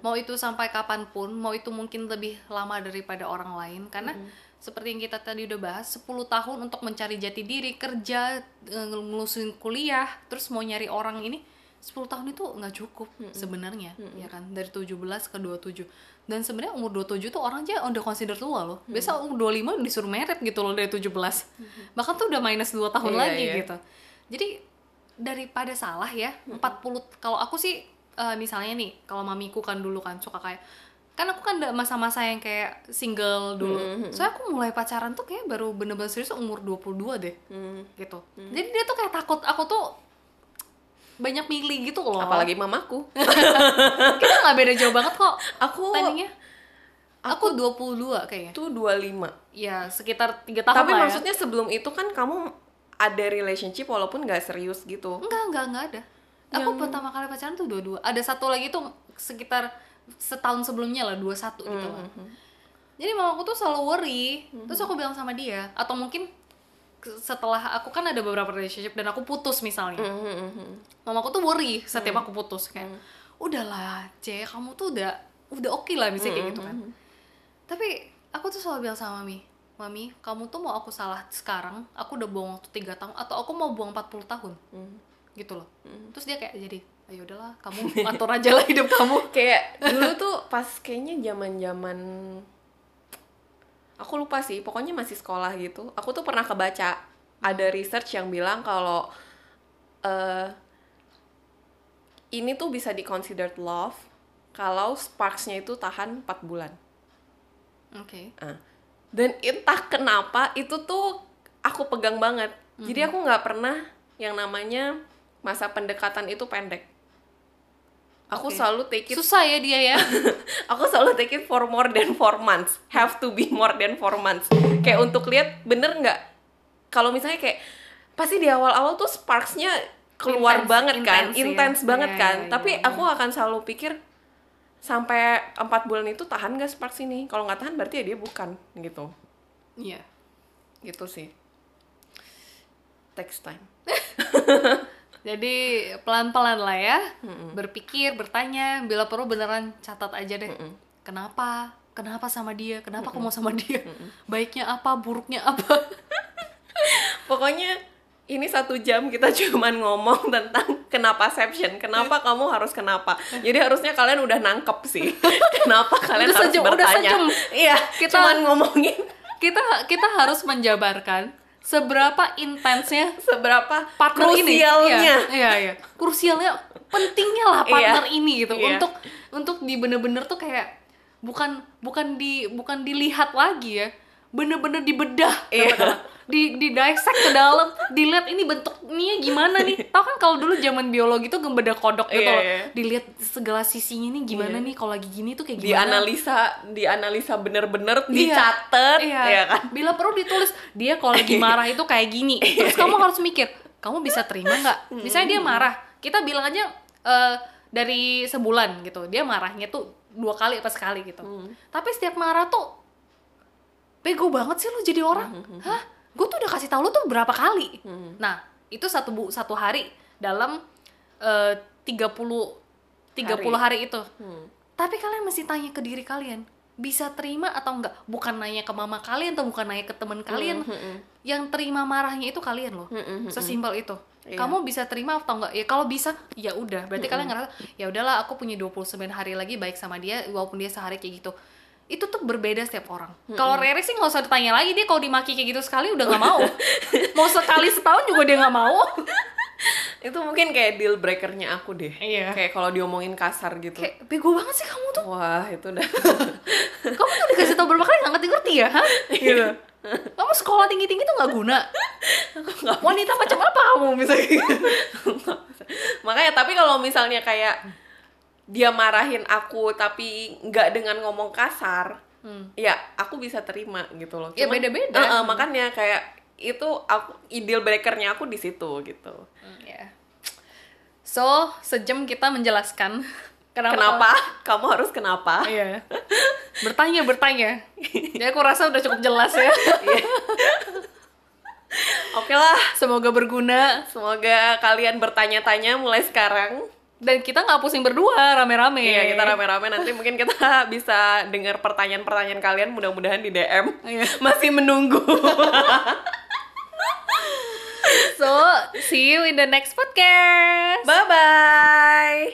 Mau itu sampai kapan pun mau itu mungkin lebih lama daripada orang lain. Karena seperti yang kita tadi udah bahas 10 tahun untuk mencari jati diri kerja eh, ngelusuin kuliah terus mau nyari orang ini 10 tahun itu nggak cukup sebenarnya ya kan? Dari 17 ke 27 dan sebenarnya umur 27 tuh orang aja udah consider tua loh. Biasa umur 25 disuruh meret gitu loh dari 17 bahkan tuh udah minus 2 tahun Iya, lagi iya. gitu. Jadi daripada salah ya 40 kalau aku sih eh, misalnya nih kalau mamiku kan dulu kan suka kayak kan aku kan masa-masa yang kayak single dulu soalnya aku mulai pacaran tuh kayak baru bener-bener serius umur 22 deh Hmm. gitu jadi dia tuh kayak takut aku tuh banyak milih gitu loh Apalagi mamaku. kita nggak beda jauh banget kok Aku timingnya aku 22 kayaknya tuh 25. ya sekitar tiga tahun Tapi lah ya. maksudnya sebelum itu kan kamu ada relationship walaupun nggak serius gitu. enggak enggak enggak ada. Aku pertama kali pacaran tuh dua-dua. Ada satu lagi tuh sekitar setahun sebelumnya lah dua satu gitu lah jadi mamaku tuh selalu worry. Terus aku bilang sama dia atau mungkin setelah aku kan ada beberapa relationship dan aku putus misalnya. Mamaku tuh worry setiap aku putus kayak udahlah C kamu tuh udah udah oke lah misalnya kayak gitu kan. Tapi aku tuh selalu bilang sama mami mami kamu tuh mau aku salah sekarang aku udah buang waktu tiga tahun atau aku mau buang 40 tahun? Gitu loh. Terus dia kayak jadi ayo udahlah kamu atur aja lah hidup kamu. Kayak dulu tuh pas kayaknya zaman zaman aku lupa sih pokoknya masih sekolah gitu aku tuh pernah kebaca ada research yang bilang kalau eh ini tuh bisa di considered love kalau sparksnya itu tahan 4 bulan. Oke. Ah. Dan entah kenapa itu tuh aku pegang banget. Jadi aku nggak pernah yang namanya masa pendekatan itu pendek. Aku Oke. selalu take it susah ya dia ya. Aku selalu take it for more than four months. Have to be more than four months. Kayak untuk lihat bener nggak? Kalau misalnya kayak pasti di awal-awal tuh sparksnya keluar Intense- banget kan intense ya. banget Iya, kan. iya, tapi iya, aku akan selalu pikir sampai empat bulan itu tahan gak sparks ini. Kalau nggak tahan berarti ya dia bukan gitu. Iya. Gitu sih. Takes time. Jadi pelan-pelan lah ya. Berpikir bertanya. Bila perlu beneran catat aja deh. Kenapa? Kenapa sama dia? Kenapa aku mau sama dia? Baiknya apa? Buruknya apa? Pokoknya ini satu jam kita cuman ngomong tentang kenapa perception kenapa kamu harus kenapa. Jadi harusnya kalian udah nangkep sih. Kenapa kalian Udah harus sejam- udah bertanya? sejam. iya Kita- cuman ngomongin. kita kita harus menjabarkan seberapa intensnya seberapa partner ini. krusialnya. Iya iya, iya. krusialnya pentingnya lah partner Iya. ini gitu. Iya. untuk untuk di bener-bener tuh kayak bukan bukan di bukan dilihat lagi ya bener-bener dibedah Iya. katakanlah. di di dissect ke dalam dilihat ini bentuknya gimana nih tau kan kalau dulu zaman biologi tuh gembeda kodok gitu Iya, loh iya. dilihat segala sisinya nih gimana Iya. nih kalau lagi gini tuh kayak gimana dianalisa dianalisa bener-bener Iya. dicatat iya. ya kan bila perlu ditulis dia kalau lagi marah itu kayak gini terus kamu harus mikir kamu bisa terima nggak misalnya dia marah kita bilang aja eh, dari sebulan gitu dia marahnya tuh dua kali apa sekali gitu tapi setiap marah tuh bego banget sih lu jadi orang. Hah? Gue tuh udah kasih tau lu tuh berapa kali. Nah itu satu bu satu hari dalam eh, tiga puluh tiga puluh hari. itu. Hmm. tapi kalian masih tanya ke diri kalian bisa terima atau enggak? Bukan nanya ke mama kalian atau bukan nanya ke teman kalian. yang terima marahnya itu kalian loh. Sesimpel itu. Iya. kamu bisa terima atau enggak? Ya kalau bisa ya udah. Berarti kalian ngerasa ya udahlah aku punya 29 hari lagi baik sama dia walaupun dia sehari kayak gitu itu tuh berbeda setiap orang. Kalau Rere sih nggak usah ditanya lagi dia kalau dimaki kayak gitu sekali udah nggak mau. mau sekali setahun juga dia nggak mau. itu mungkin kayak deal breakernya aku deh Iya. kayak kalau diomongin kasar gitu Kayak bego banget sih kamu tuh. wah itu udah Kamu tuh dikasih tau berapa kali nggak ngerti-ngerti ya, hah? Gitu. Kamu sekolah tinggi-tinggi tuh nggak guna. Wanita macam apa kamu misalnya? makanya tapi kalau misalnya kayak dia marahin aku tapi nggak dengan ngomong kasar Hmm. ya aku bisa terima gitu loh Ya, Cuman- beda-beda. Eh, eh, makanya kayak itu aku ideal breakernya aku di situ gitu Hmm, ya. So, sejam kita menjelaskan kenapa. kenapa kamu harus kenapa Iya. Bertanya, bertanya. Ya aku rasa udah cukup jelas ya. Iya. oke lah Semoga berguna semoga kalian bertanya-tanya mulai sekarang dan kita nggak pusing berdua rame-rame. Iya kita rame-rame nanti mungkin kita bisa dengar pertanyaan-pertanyaan kalian mudah-mudahan di DM Iya. masih menunggu So, see you in the next podcast. bye bye